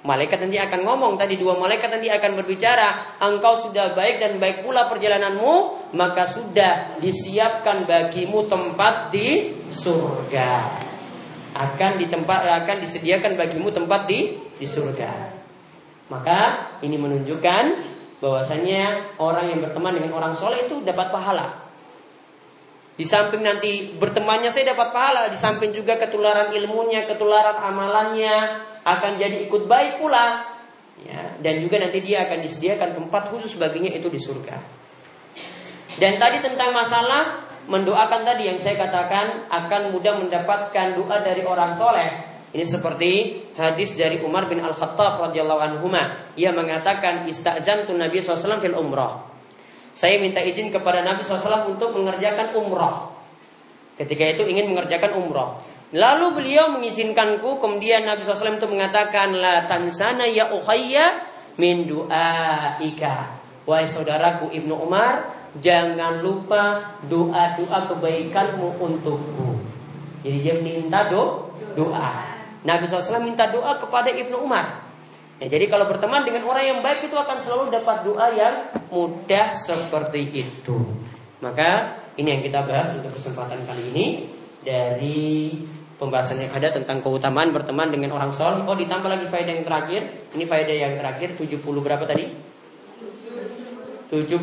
Malaikat nanti akan ngomong tadi dua malaikat nanti akan berbicara, engkau sudah baik dan baik pula perjalananmu, maka sudah disiapkan bagimu tempat di surga. Akan di tempat akan disediakan bagimu tempat di di surga. Maka ini menunjukkan bahwasanya orang yang berteman dengan orang soleh itu dapat pahala. Di samping nanti bertemannya saya dapat pahala, di samping juga ketularan ilmunya, ketularan amalannya akan jadi ikut baik pula. Ya, dan juga nanti dia akan disediakan tempat khusus baginya itu di surga. Dan tadi tentang masalah mendoakan tadi yang saya katakan akan mudah mendapatkan doa dari orang soleh. Ini seperti hadis dari Umar bin Al-Khattab radhiyallahu anhu. Ia mengatakan istazan tu Nabi SAW fil umrah. Saya minta izin kepada Nabi SAW untuk mengerjakan umrah. Ketika itu ingin mengerjakan umrah. Lalu beliau mengizinkanku, kemudian Nabi SAW itu mengatakan, La tansana ya ukhayya min du'aika. Wahai saudaraku Ibnu Umar, jangan lupa doa-doa kebaikanmu untukku. Jadi dia minta do, doa. Nabi SAW minta doa kepada Ibnu Umar. Ya, jadi kalau berteman dengan orang yang baik itu akan selalu dapat doa yang mudah seperti itu. Maka ini yang kita bahas untuk kesempatan kali ini dari pembahasan yang ada tentang keutamaan berteman dengan orang soleh. Oh ditambah lagi faedah yang terakhir. Ini faedah yang terakhir 70 berapa tadi? 77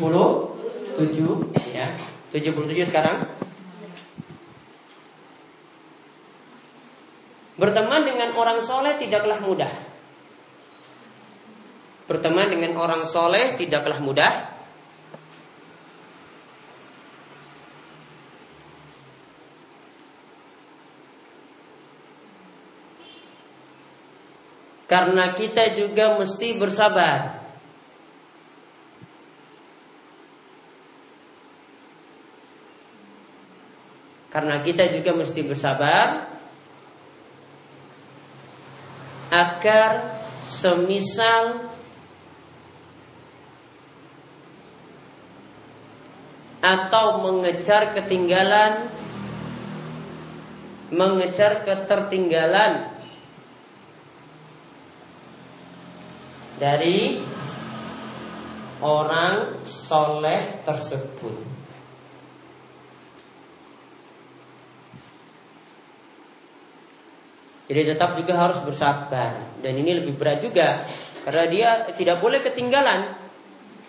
ya. 77 sekarang. Berteman dengan orang soleh tidaklah mudah. Berteman dengan orang soleh tidaklah mudah. Karena kita juga mesti bersabar. Karena kita juga mesti bersabar agar semisal atau mengejar ketinggalan mengejar ketertinggalan dari orang soleh tersebut. Jadi tetap juga harus bersabar dan ini lebih berat juga karena dia tidak boleh ketinggalan.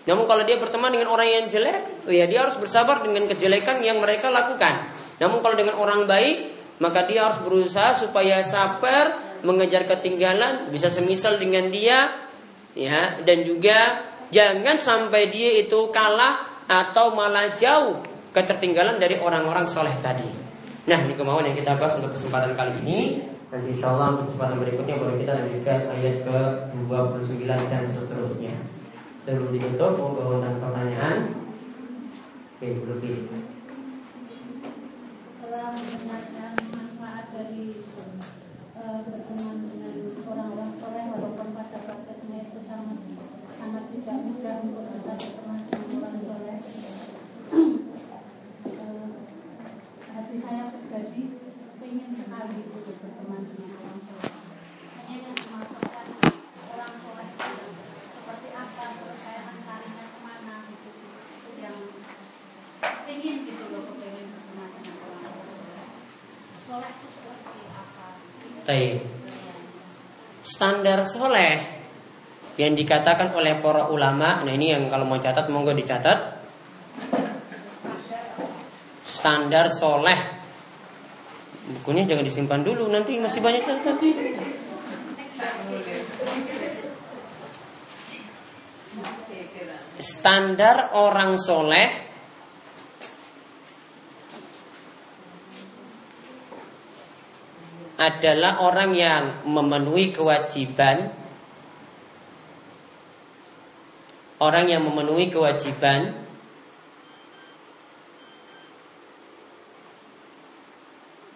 Namun kalau dia berteman dengan orang yang jelek, ya dia harus bersabar dengan kejelekan yang mereka lakukan. Namun kalau dengan orang baik, maka dia harus berusaha supaya sabar mengejar ketinggalan, bisa semisal dengan dia ya dan juga jangan sampai dia itu kalah atau malah jauh ketertinggalan dari orang-orang soleh tadi. Nah ini kemauan yang kita bahas untuk kesempatan kali ini. Nanti insya Allah untuk kesempatan berikutnya boleh kita lanjutkan ayat ke 29 dan seterusnya. Sebelum ditutup, dan pertanyaan. Oke, belum Setelah mendengarkan manfaat dari uh, berteman dengan orang-orang soleh walaupun pada prakteknya itu sangat sangat tidak mudah untuk bisa berteman dengan orang soleh. uh, hati saya pribadi ingin sekali untuk berteman dengan orang soleh. Ingin memasukkan orang soleh itu seperti apa, terus saya akan carinya ke mana gitu. Yang ingin gitu loh, kepengen berteman dengan orang soleh. Soleh itu seperti apa? Taib. Standar soleh yang dikatakan oleh para ulama, nah ini yang kalau mau catat monggo dicatat. Standar soleh. Bukunya jangan disimpan dulu, nanti masih banyak catatan. Standar orang soleh adalah orang yang memenuhi kewajiban orang yang memenuhi kewajiban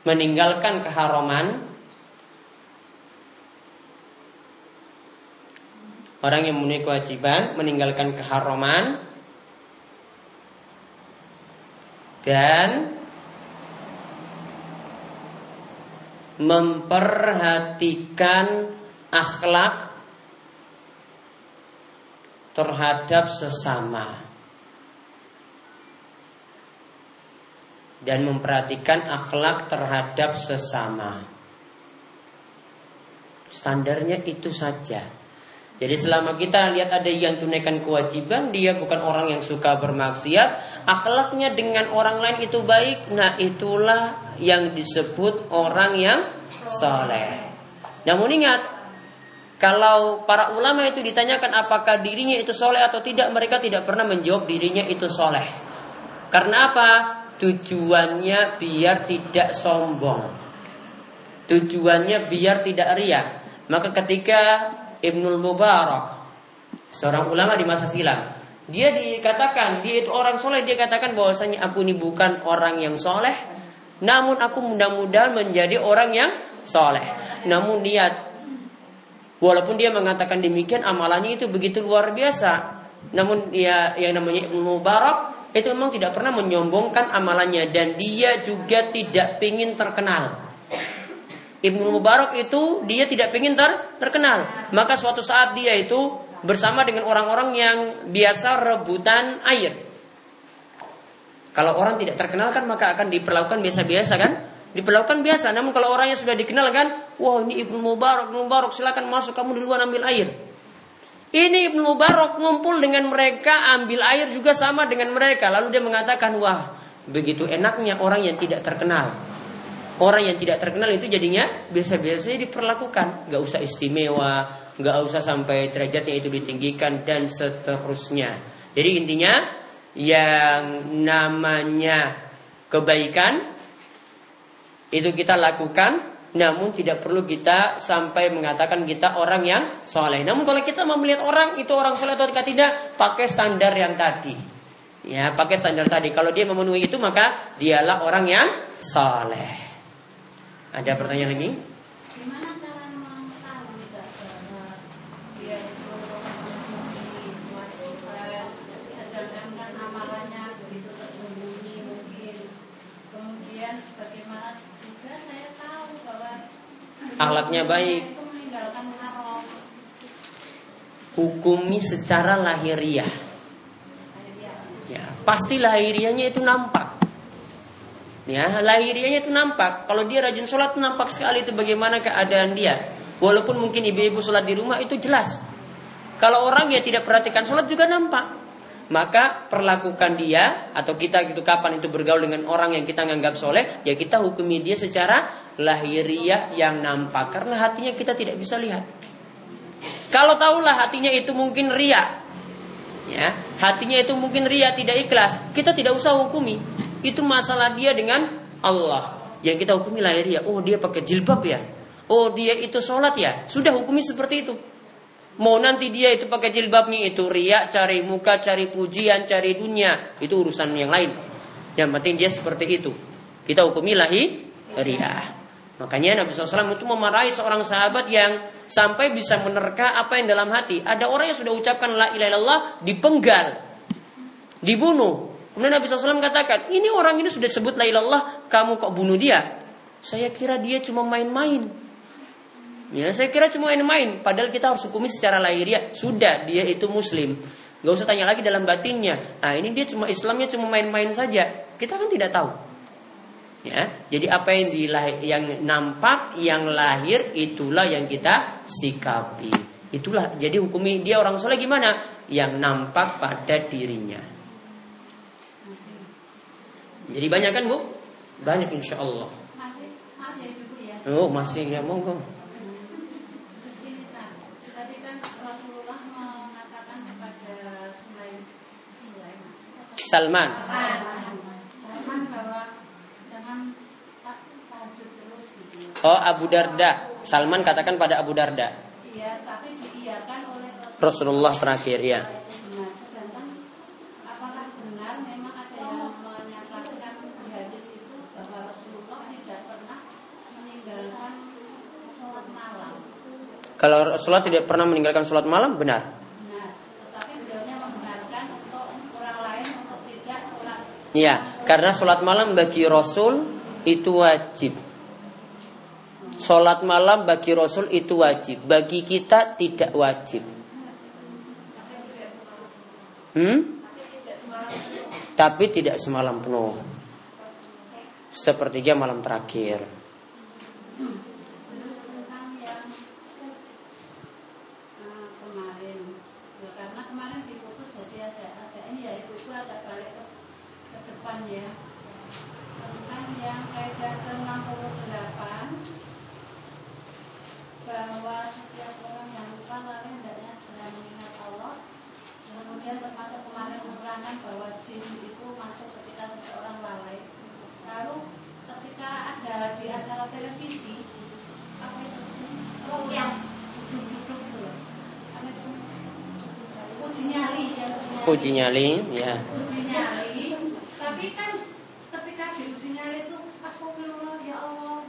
meninggalkan keharaman orang yang memenuhi kewajiban meninggalkan keharaman dan memperhatikan akhlak terhadap sesama dan memperhatikan akhlak terhadap sesama. Standarnya itu saja. Jadi selama kita lihat ada yang tunaikan kewajiban, dia bukan orang yang suka bermaksiat, akhlaknya dengan orang lain itu baik, nah itulah yang disebut orang yang soleh. Namun ingat, Kalau para ulama itu ditanyakan apakah dirinya itu soleh atau tidak, mereka tidak pernah menjawab dirinya itu soleh. Karena apa? Tujuannya biar tidak sombong. Tujuannya biar tidak riak. Maka ketika Ibnul Mubarak, seorang ulama di masa silam, dia dikatakan dia itu orang soleh, dia katakan bahwasanya aku ini bukan orang yang soleh, namun aku mudah-mudahan menjadi orang yang soleh. Namun niat Walaupun dia mengatakan demikian, amalannya itu begitu luar biasa. Namun dia yang namanya Ibnu Mubarak itu memang tidak pernah menyombongkan amalannya dan dia juga tidak ingin terkenal. Ibnu Mubarak itu dia tidak ingin ter terkenal. Maka suatu saat dia itu bersama dengan orang-orang yang biasa rebutan air. Kalau orang tidak terkenal kan maka akan diperlakukan biasa-biasa kan? diperlakukan biasa. Namun kalau orangnya sudah dikenal kan, wah ini Ibnu Mubarak, Ibnu Mubarak silakan masuk kamu duluan ambil air. Ini Ibnu Mubarak ngumpul dengan mereka, ambil air juga sama dengan mereka. Lalu dia mengatakan, wah begitu enaknya orang yang tidak terkenal. Orang yang tidak terkenal itu jadinya biasa-biasa diperlakukan, gak usah istimewa, gak usah sampai derajatnya itu ditinggikan dan seterusnya. Jadi intinya yang namanya kebaikan itu kita lakukan namun tidak perlu kita sampai mengatakan kita orang yang soleh. Namun kalau kita mau melihat orang itu orang soleh atau tidak, pakai standar yang tadi. Ya, pakai standar tadi. Kalau dia memenuhi itu maka dialah orang yang soleh. Ada pertanyaan lagi? Akhlaknya baik. Hukumi secara lahiriah. Ya, pasti lahiriahnya itu nampak. Ya, lahiriahnya itu nampak. Kalau dia rajin sholat nampak sekali itu bagaimana keadaan dia. Walaupun mungkin ibu-ibu sholat di rumah itu jelas. Kalau orang yang tidak perhatikan sholat juga nampak. Maka perlakukan dia atau kita gitu kapan itu bergaul dengan orang yang kita anggap soleh, ya kita hukumi dia secara lahiriah yang nampak karena hatinya kita tidak bisa lihat. Kalau tahulah hatinya itu mungkin ria, ya hatinya itu mungkin ria tidak ikhlas, kita tidak usah hukumi. Itu masalah dia dengan Allah. Yang kita hukumi lahiriah. Oh dia pakai jilbab ya. Oh dia itu sholat ya. Sudah hukumi seperti itu. Mau nanti dia itu pakai jilbabnya itu ria, cari muka, cari pujian, cari dunia, itu urusan yang lain. Yang penting dia seperti itu. Kita hukumi lahi ria. Makanya Nabi SAW itu memarahi seorang sahabat yang sampai bisa menerka apa yang dalam hati. Ada orang yang sudah ucapkan la ilaha illallah dipenggal, dibunuh. Kemudian Nabi SAW katakan, ini orang ini sudah sebut la ilaha kamu kok bunuh dia? Saya kira dia cuma main-main. Ya, saya kira cuma main-main. Padahal kita harus hukumi secara lahiriah. Sudah, dia itu muslim. Gak usah tanya lagi dalam batinnya. Nah, ini dia cuma Islamnya cuma main-main saja. Kita kan tidak tahu. Ya, jadi apa yang dilahir, yang nampak, yang lahir itulah yang kita sikapi. Itulah jadi hukumi dia orang soleh gimana? Yang nampak pada dirinya. Jadi banyak kan bu? Banyak insya Allah. Oh masih ya monggo. Salman. Oh Abu Darda. Salman katakan pada Abu Darda. Iya, tapi diiyakan oleh Rasulullah. Rasulullah terakhir ya. Nah? Kalau Rasulullah tidak pernah meninggalkan sholat malam, benar. Benar, tetapi beliaunya membenarkan untuk orang lain untuk tidak sholat. Iya, karena sholat malam bagi Rasul itu wajib. Sholat malam bagi Rasul itu wajib. Bagi kita tidak wajib. Hmm? Tapi tidak semalam penuh. Sepertiga malam terakhir bahwa setiap orang yang kemudian termasuk kemarin menerangkan bahwa jin itu masuk ketika seseorang lalai. Lalu ketika ada di acara televisi apa itu? Oh, yang duduk-duduk itu loh. Apa itu? Uji nyali ya. Uji nyali, ya. Uji nyali. Tapi kan ketika diuji nyali itu astagfirullah ya Allah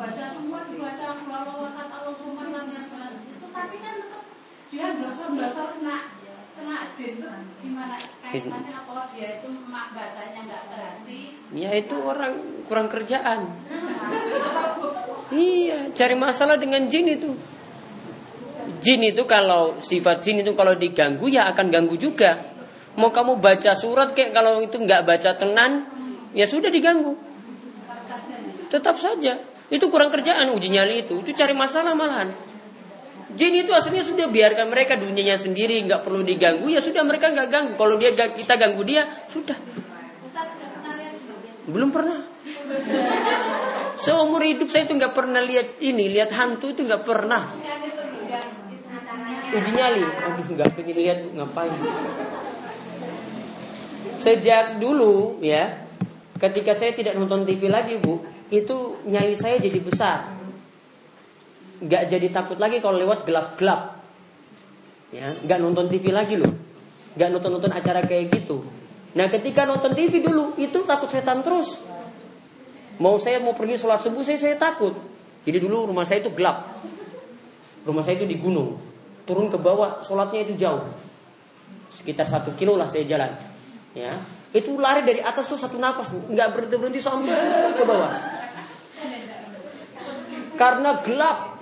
baca semua dibaca lalu wakat Allah semua itu tapi kan tetap dia dosor-dosor kena kena jin tuh gimana kaitannya apa dia itu mak bacanya nggak berarti Ya itu orang kurang kerjaan. Iya, cari masalah dengan jin itu. Jin itu kalau sifat jin itu kalau diganggu ya akan ganggu juga. Mau kamu baca surat kayak kalau itu nggak baca tenan, ya sudah diganggu. Tetap saja. Itu kurang kerjaan uji nyali itu. Itu cari masalah malahan. Jin itu aslinya sudah biarkan mereka dunianya sendiri, nggak perlu diganggu. Ya sudah mereka nggak ganggu. Kalau dia kita ganggu dia, sudah. Belum pernah. Seumur hidup saya itu nggak pernah lihat ini, lihat hantu itu nggak pernah. Uji nyali, aduh nggak pengen lihat ngapain. Sejak dulu ya, ketika saya tidak nonton TV lagi bu, itu nyali saya jadi besar. Nggak jadi takut lagi kalau lewat gelap-gelap. Ya, nggak nonton TV lagi loh, nggak nonton-nonton acara kayak gitu. Nah ketika nonton TV dulu itu takut setan terus. Mau saya mau pergi sholat subuh saya saya takut. Jadi dulu rumah saya itu gelap. Rumah saya itu di gunung. Turun ke bawah sholatnya itu jauh. Sekitar satu kilo lah saya jalan. Ya, itu lari dari atas tuh satu nafas, nggak berhenti berhenti sampai ke bawah. Karena gelap,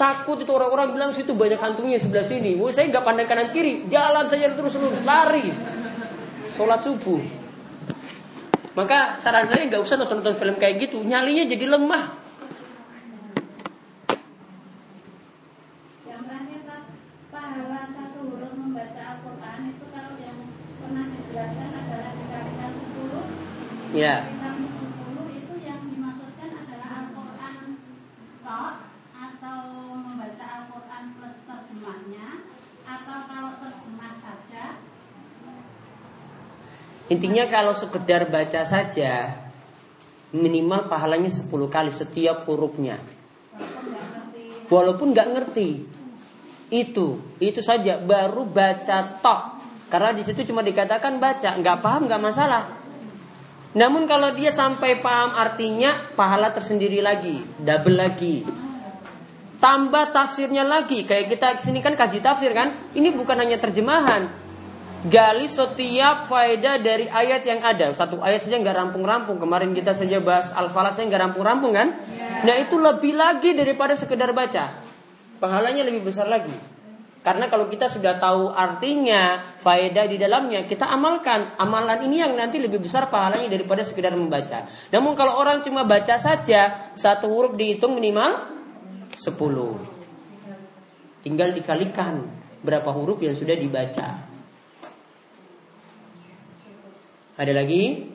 takut itu orang-orang bilang situ banyak hantunya sebelah sini. Wah, saya nggak pandang kanan kiri, jalan saja terus lurus lari. Sholat subuh. Maka saran saya nggak usah nonton-nonton film kayak gitu, nyalinya jadi lemah. yang terakhir Pak, pahala satu huruf membaca Al-Quran itu kalau yang pernah dijelaskan adalah dikalikan 10 Ya. dikalikan 10 itu yang dimaksudkan adalah Al-Quran tok atau membaca Al-Quran plus terjemahnya atau kalau terjemah saja Intinya kalau sekedar baca saja minimal pahalanya 10 kali setiap hurufnya. walaupun nggak ngerti Walaupun nggak ngerti. Itu, itu saja baru baca tok. Karena di situ cuma dikatakan baca, nggak paham nggak masalah. Namun kalau dia sampai paham artinya, pahala tersendiri lagi, double lagi. Tambah tafsirnya lagi, kayak kita ke sini kan kaji tafsir kan? Ini bukan hanya terjemahan, gali setiap faedah dari ayat yang ada. Satu ayat saja nggak rampung-rampung. Kemarin kita saja bahas al-falaq saya nggak rampung-rampung kan? Nah itu lebih lagi daripada sekedar baca. Pahalanya lebih besar lagi. Karena kalau kita sudah tahu artinya, faedah di dalamnya, kita amalkan. Amalan ini yang nanti lebih besar pahalanya daripada sekedar membaca. Namun kalau orang cuma baca saja, satu huruf dihitung minimal 10. Tinggal dikalikan berapa huruf yang sudah dibaca. Ada lagi?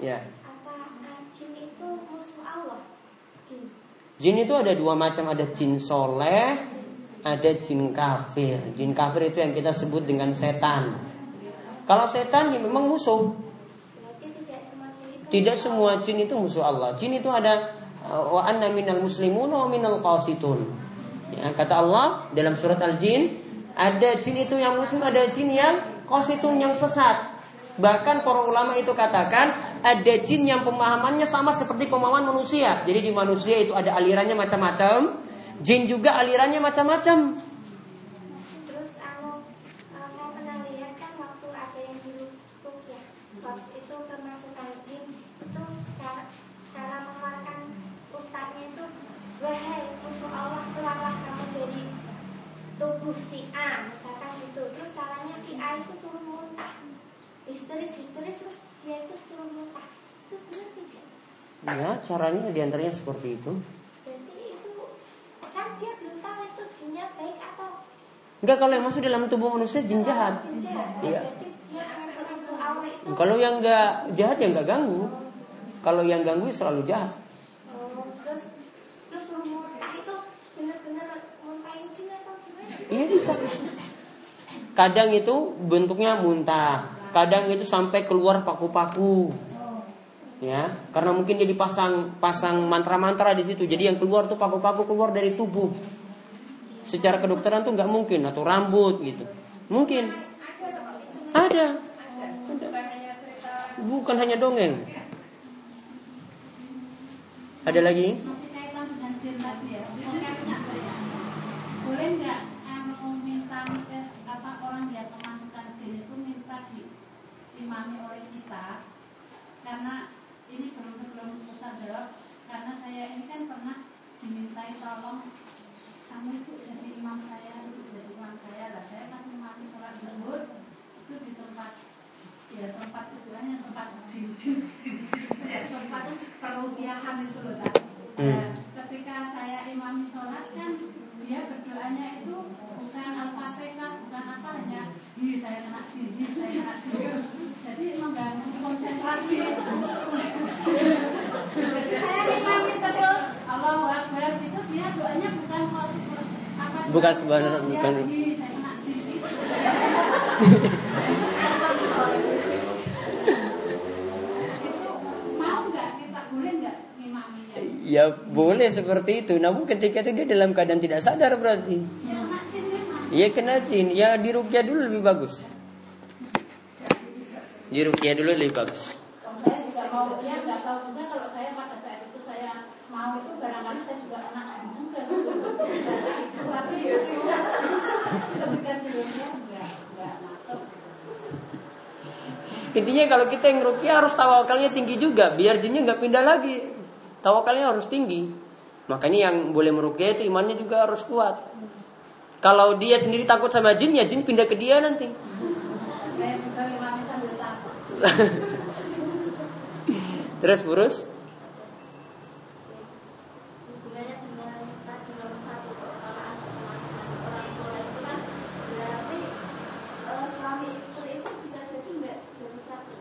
Ya. Apa jin itu musuh Allah? Jin. Jin itu ada dua macam, ada jin soleh, ada jin kafir. Jin kafir itu yang kita sebut dengan setan. Kalau setan ya memang musuh. Tidak semua jin itu musuh Allah. Jin itu ada uh, wa anna minal muslimun wa minal qasitun. Ya, kata Allah dalam surat Al-Jin, ada jin itu yang muslim, ada jin yang qasitun yang sesat. Bahkan para ulama itu katakan ada jin yang pemahamannya sama seperti pemahaman manusia. Jadi di manusia itu ada alirannya macam-macam, jin juga alirannya macam-macam. Terus uh, saya pernah lihat kan waktu ada yang di ya. Waktu itu kemasukan jin itu cara, cara mengeluarkan ustadznya itu wahai musuh Allah keluarlah kamu dari tubuh si A misalkan gitu. Terus caranya si A itu suruh muntah. Histeris histeris terus dia itu suruh muntah. Itu benar tidak? Ya, caranya di antaranya seperti itu. Dia belum tahu itu jinnya baik atau Enggak kalau yang masuk dalam tubuh manusia jin jahat. Iya. Kalau yang enggak jahat ya enggak ganggu. Kalau yang ganggu selalu jahat. Oh? Iya bisa. Kadang itu bentuknya muntah, kadang itu sampai keluar paku-paku. Ya, karena mungkin dia dipasang pasang mantra-mantra di situ. Jadi yang keluar tuh paku-paku keluar dari tubuh. Secara kedokteran tuh nggak mungkin atau rambut gitu. Mungkin. Ada. Bukan hanya dongeng. Ada lagi? Boleh nggak minta apa orang jin itu minta oleh kita? Karena ini belum sebelum susah jawab. Karena saya ini kan pernah dimintai tolong kamu itu jadi imam saya, itu jadi imam saya lah. Saya pas imami sholat zuhur itu di tempat ya tempat istilahnya tempat jin jin jin jin tempat perukiahan itu loh. Hmm. Nah, ketika saya imami sholat kan dia berdoanya itu bukan al-fatihah bukan apa hanya ih saya kena sini saya kena sini. Jadi mengganggu konsentrasi. Jadi saya imami terus Allahu Akbar. Itu dia doanya bukan apa Bukan sebenarnya, Ya, bukan. ih, saya kena sini itu mau nggak kita boleh nggak imaminya Ya boleh seperti itu. Namun ketika itu dia dalam keadaan tidak sadar berarti. ya kena Iya jin. Ya dirukyah dulu lebih bagus. Dirukyah dulu lebih bagus. saya juga mau ya nggak tahu juga kalau saya pada saat itu saya mau itu barangkali saya juga anak jin juga tapi ketika tidurnya nggak nggak masuk Intinya kalau kita yang rukyah harus tawakalnya tinggi juga. Biar jinnya nggak pindah lagi. Tawakalnya harus tinggi. Makanya yang boleh merukyah itu imannya juga harus kuat. Kalau dia sendiri takut sama jin, ya jin pindah ke dia nanti. saya juga takut Terus burus? hubungannya dengan tadi nomor satu keutamaan orang soleh itu kan berarti eh, suami istri itu bisa jadi nggak jadi satu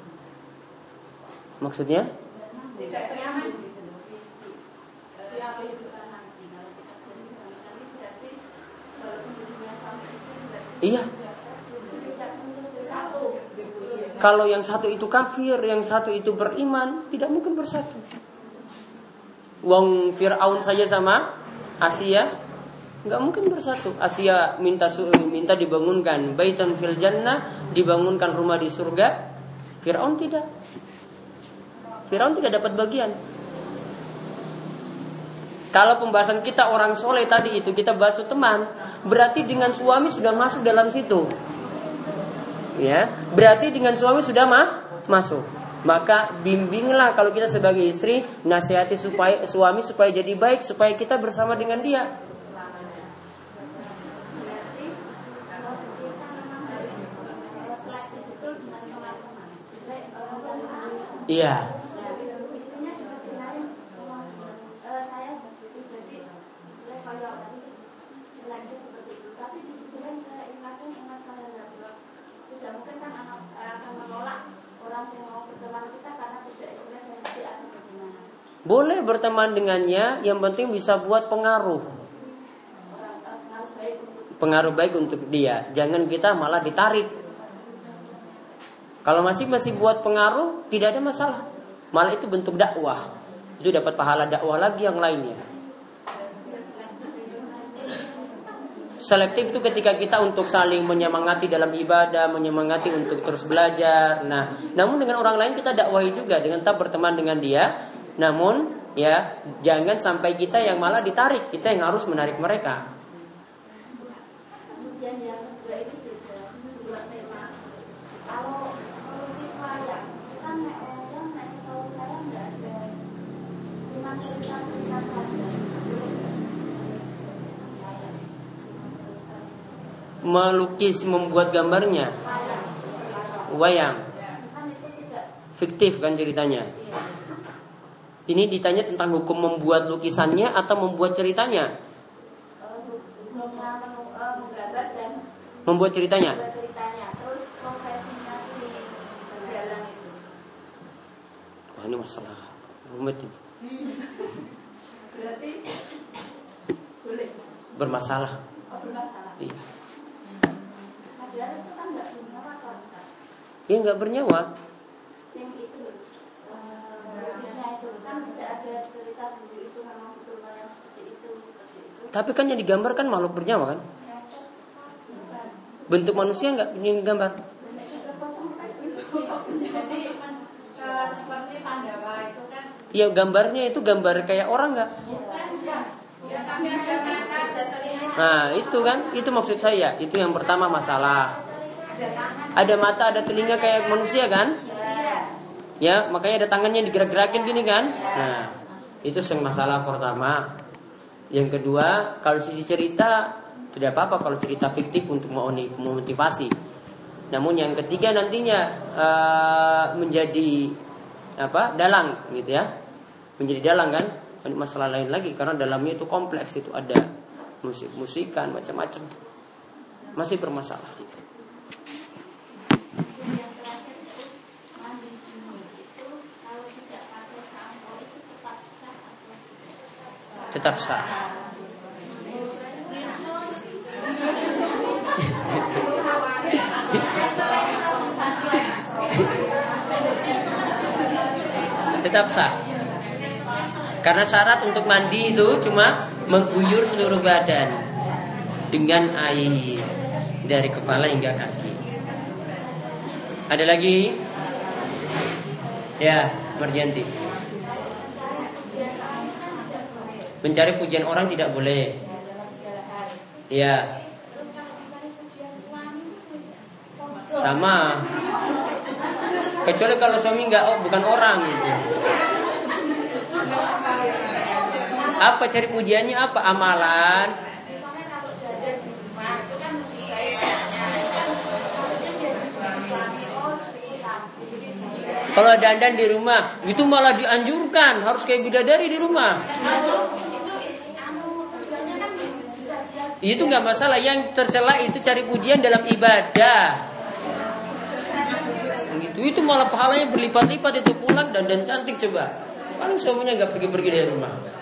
Maksudnya? tidak nyaman gitu loh ya kehidupan nanti kalau kita berhubungan ini berarti kalau hubungannya suami istri berarti Iya. Kalau yang satu itu kafir, yang satu itu beriman, tidak mungkin bersatu. Wong Fir'aun saja sama Asia, nggak mungkin bersatu. Asia minta minta dibangunkan baitan fil jannah, dibangunkan rumah di surga. Fir'aun tidak. Fir'aun tidak dapat bagian. Kalau pembahasan kita orang soleh tadi itu kita bahas teman, berarti dengan suami sudah masuk dalam situ. Ya berarti dengan suami sudah mah masuk. Maka bimbinglah kalau kita sebagai istri nasihati supaya suami supaya jadi baik supaya kita bersama dengan dia. Berarti kalau kita memang harus eh, selektif betul dengan teman-teman baik orang jamaah iya Nah, intinya di sisi lain eh, saya setuju jadi saya kayak selektif seperti itu tapi di sisi lain saya kadang ingat pada bahwa tidak mungkin kan anak eh, akan menolak orang yang mau berteman kita karena tidak ikhlas sensi atau bagaimana boleh berteman dengannya yang penting bisa buat pengaruh. Pengaruh baik untuk dia. Jangan kita malah ditarik. Kalau masih masih buat pengaruh tidak ada masalah. Malah itu bentuk dakwah. Itu dapat pahala dakwah lagi yang lainnya. Selektif itu ketika kita untuk saling menyemangati dalam ibadah, menyemangati untuk terus belajar. Nah, namun dengan orang lain kita dakwahi juga dengan tetap berteman dengan dia. Namun ya jangan sampai kita yang malah ditarik, kita yang harus menarik mereka. melukis membuat gambarnya, wayang. Kan fiktif kan ceritanya. Iya. Ini ditanya tentang hukum membuat lukisannya atau membuat ceritanya, membuat ceritanya. Wah ini masalah rumit ini. berarti boleh bermasalah. oh bermasalah Iya. ada Ya nggak bernyawa. Itu eh, bisa itu kan tidak ada yang seperti. Tapi kan yang digambarkan makhluk bernyawa kan? Bentuk manusia nggak yang digambar? Jadi men- eh, seperti Pandawa itu kan Ya gambarnya itu gambar kayak orang nggak? Nah itu kan, itu maksud saya. Itu yang pertama masalah. Ada mata, ada telinga kayak manusia kan? Ya, makanya ada tangannya digerak-gerakin gini kan? Nah, itu yang masalah pertama. Yang kedua, kalau sisi cerita tidak apa-apa kalau cerita fiktif untuk memotivasi. Namun yang ketiga nantinya eh, menjadi apa? dalang gitu ya. Menjadi dalang kan? Masalah lain lagi karena dalamnya itu kompleks itu ada musik-musikan macam-macam. Masih bermasalah. yang terakhir itu mandi junub itu kalau tidak pakai sampo itu tetap sah atau tidak Tetap sah. Tetap sah. Karena syarat untuk mandi itu cuma mengguyur seluruh badan dengan air dari kepala hingga kaki. Ada lagi? Ya, Marjanti. Mencari pujian orang tidak boleh. Ya, itu sama. Kecuali kalau suami nggak oh, bukan orang gitu. Apa cari pujiannya apa? Amalan. Kalau dandan di rumah, itu malah dianjurkan harus kayak bidadari di rumah. terus itu anu tujuannya kan bisa dia Itu nggak masalah. Yang tercela itu cari pujian dalam ibadah. Gitu. Itu malah pahalanya berlipat-lipat itu pulang dan dan cantik coba. Paling suaminya nggak pergi-pergi dari rumah.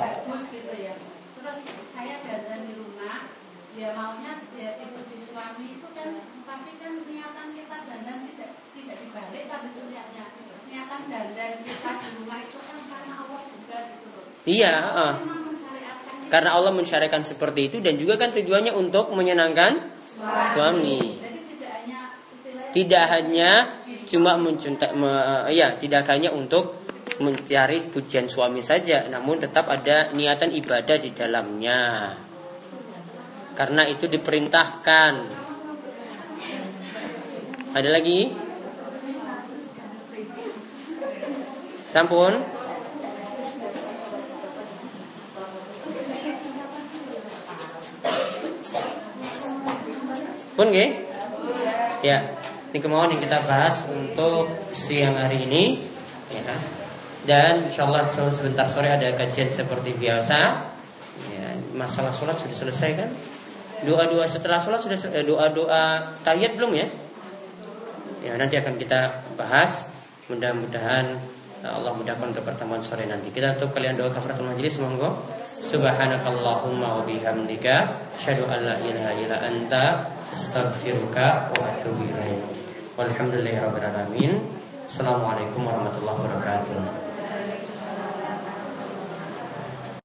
di itu ya terus saya dandan di rumah ya maunya ya dipuji suami itu kan tapi kan niatan kita dandan tidak tidak dibalik tapi niatnya niatan dandan kita di rumah itu kan karena Allah Iya. itu Karena Allah mensyariatkan seperti itu dan juga kan tujuannya untuk menyenangkan suami. tidak hanya cuma mencinta, me- ya tidak hanya untuk mencari pujian suami saja, namun tetap ada niatan ibadah di dalamnya. Karena itu diperintahkan. Ada lagi? Sampun? Pun nggih? Ya, ini kemauan yang kita bahas untuk siang hari ini. Ya. Dan insya Allah sebentar sore ada kajian seperti biasa. Ya, masalah sholat sudah selesai kan? Doa-doa setelah sholat sudah eh, doa-doa tahiyat belum ya? Ya nanti akan kita bahas. Mudah-mudahan eh, Allah mudahkan untuk pertemuan sore nanti. Kita tutup kalian doa kafaratul majelis monggo. Subhanakallahumma wa bihamdika asyhadu an la ilaha illa anta astaghfiruka wa atubu ilaik. Walhamdulillahirabbil alamin. Assalamualaikum warahmatullahi wabarakatuh.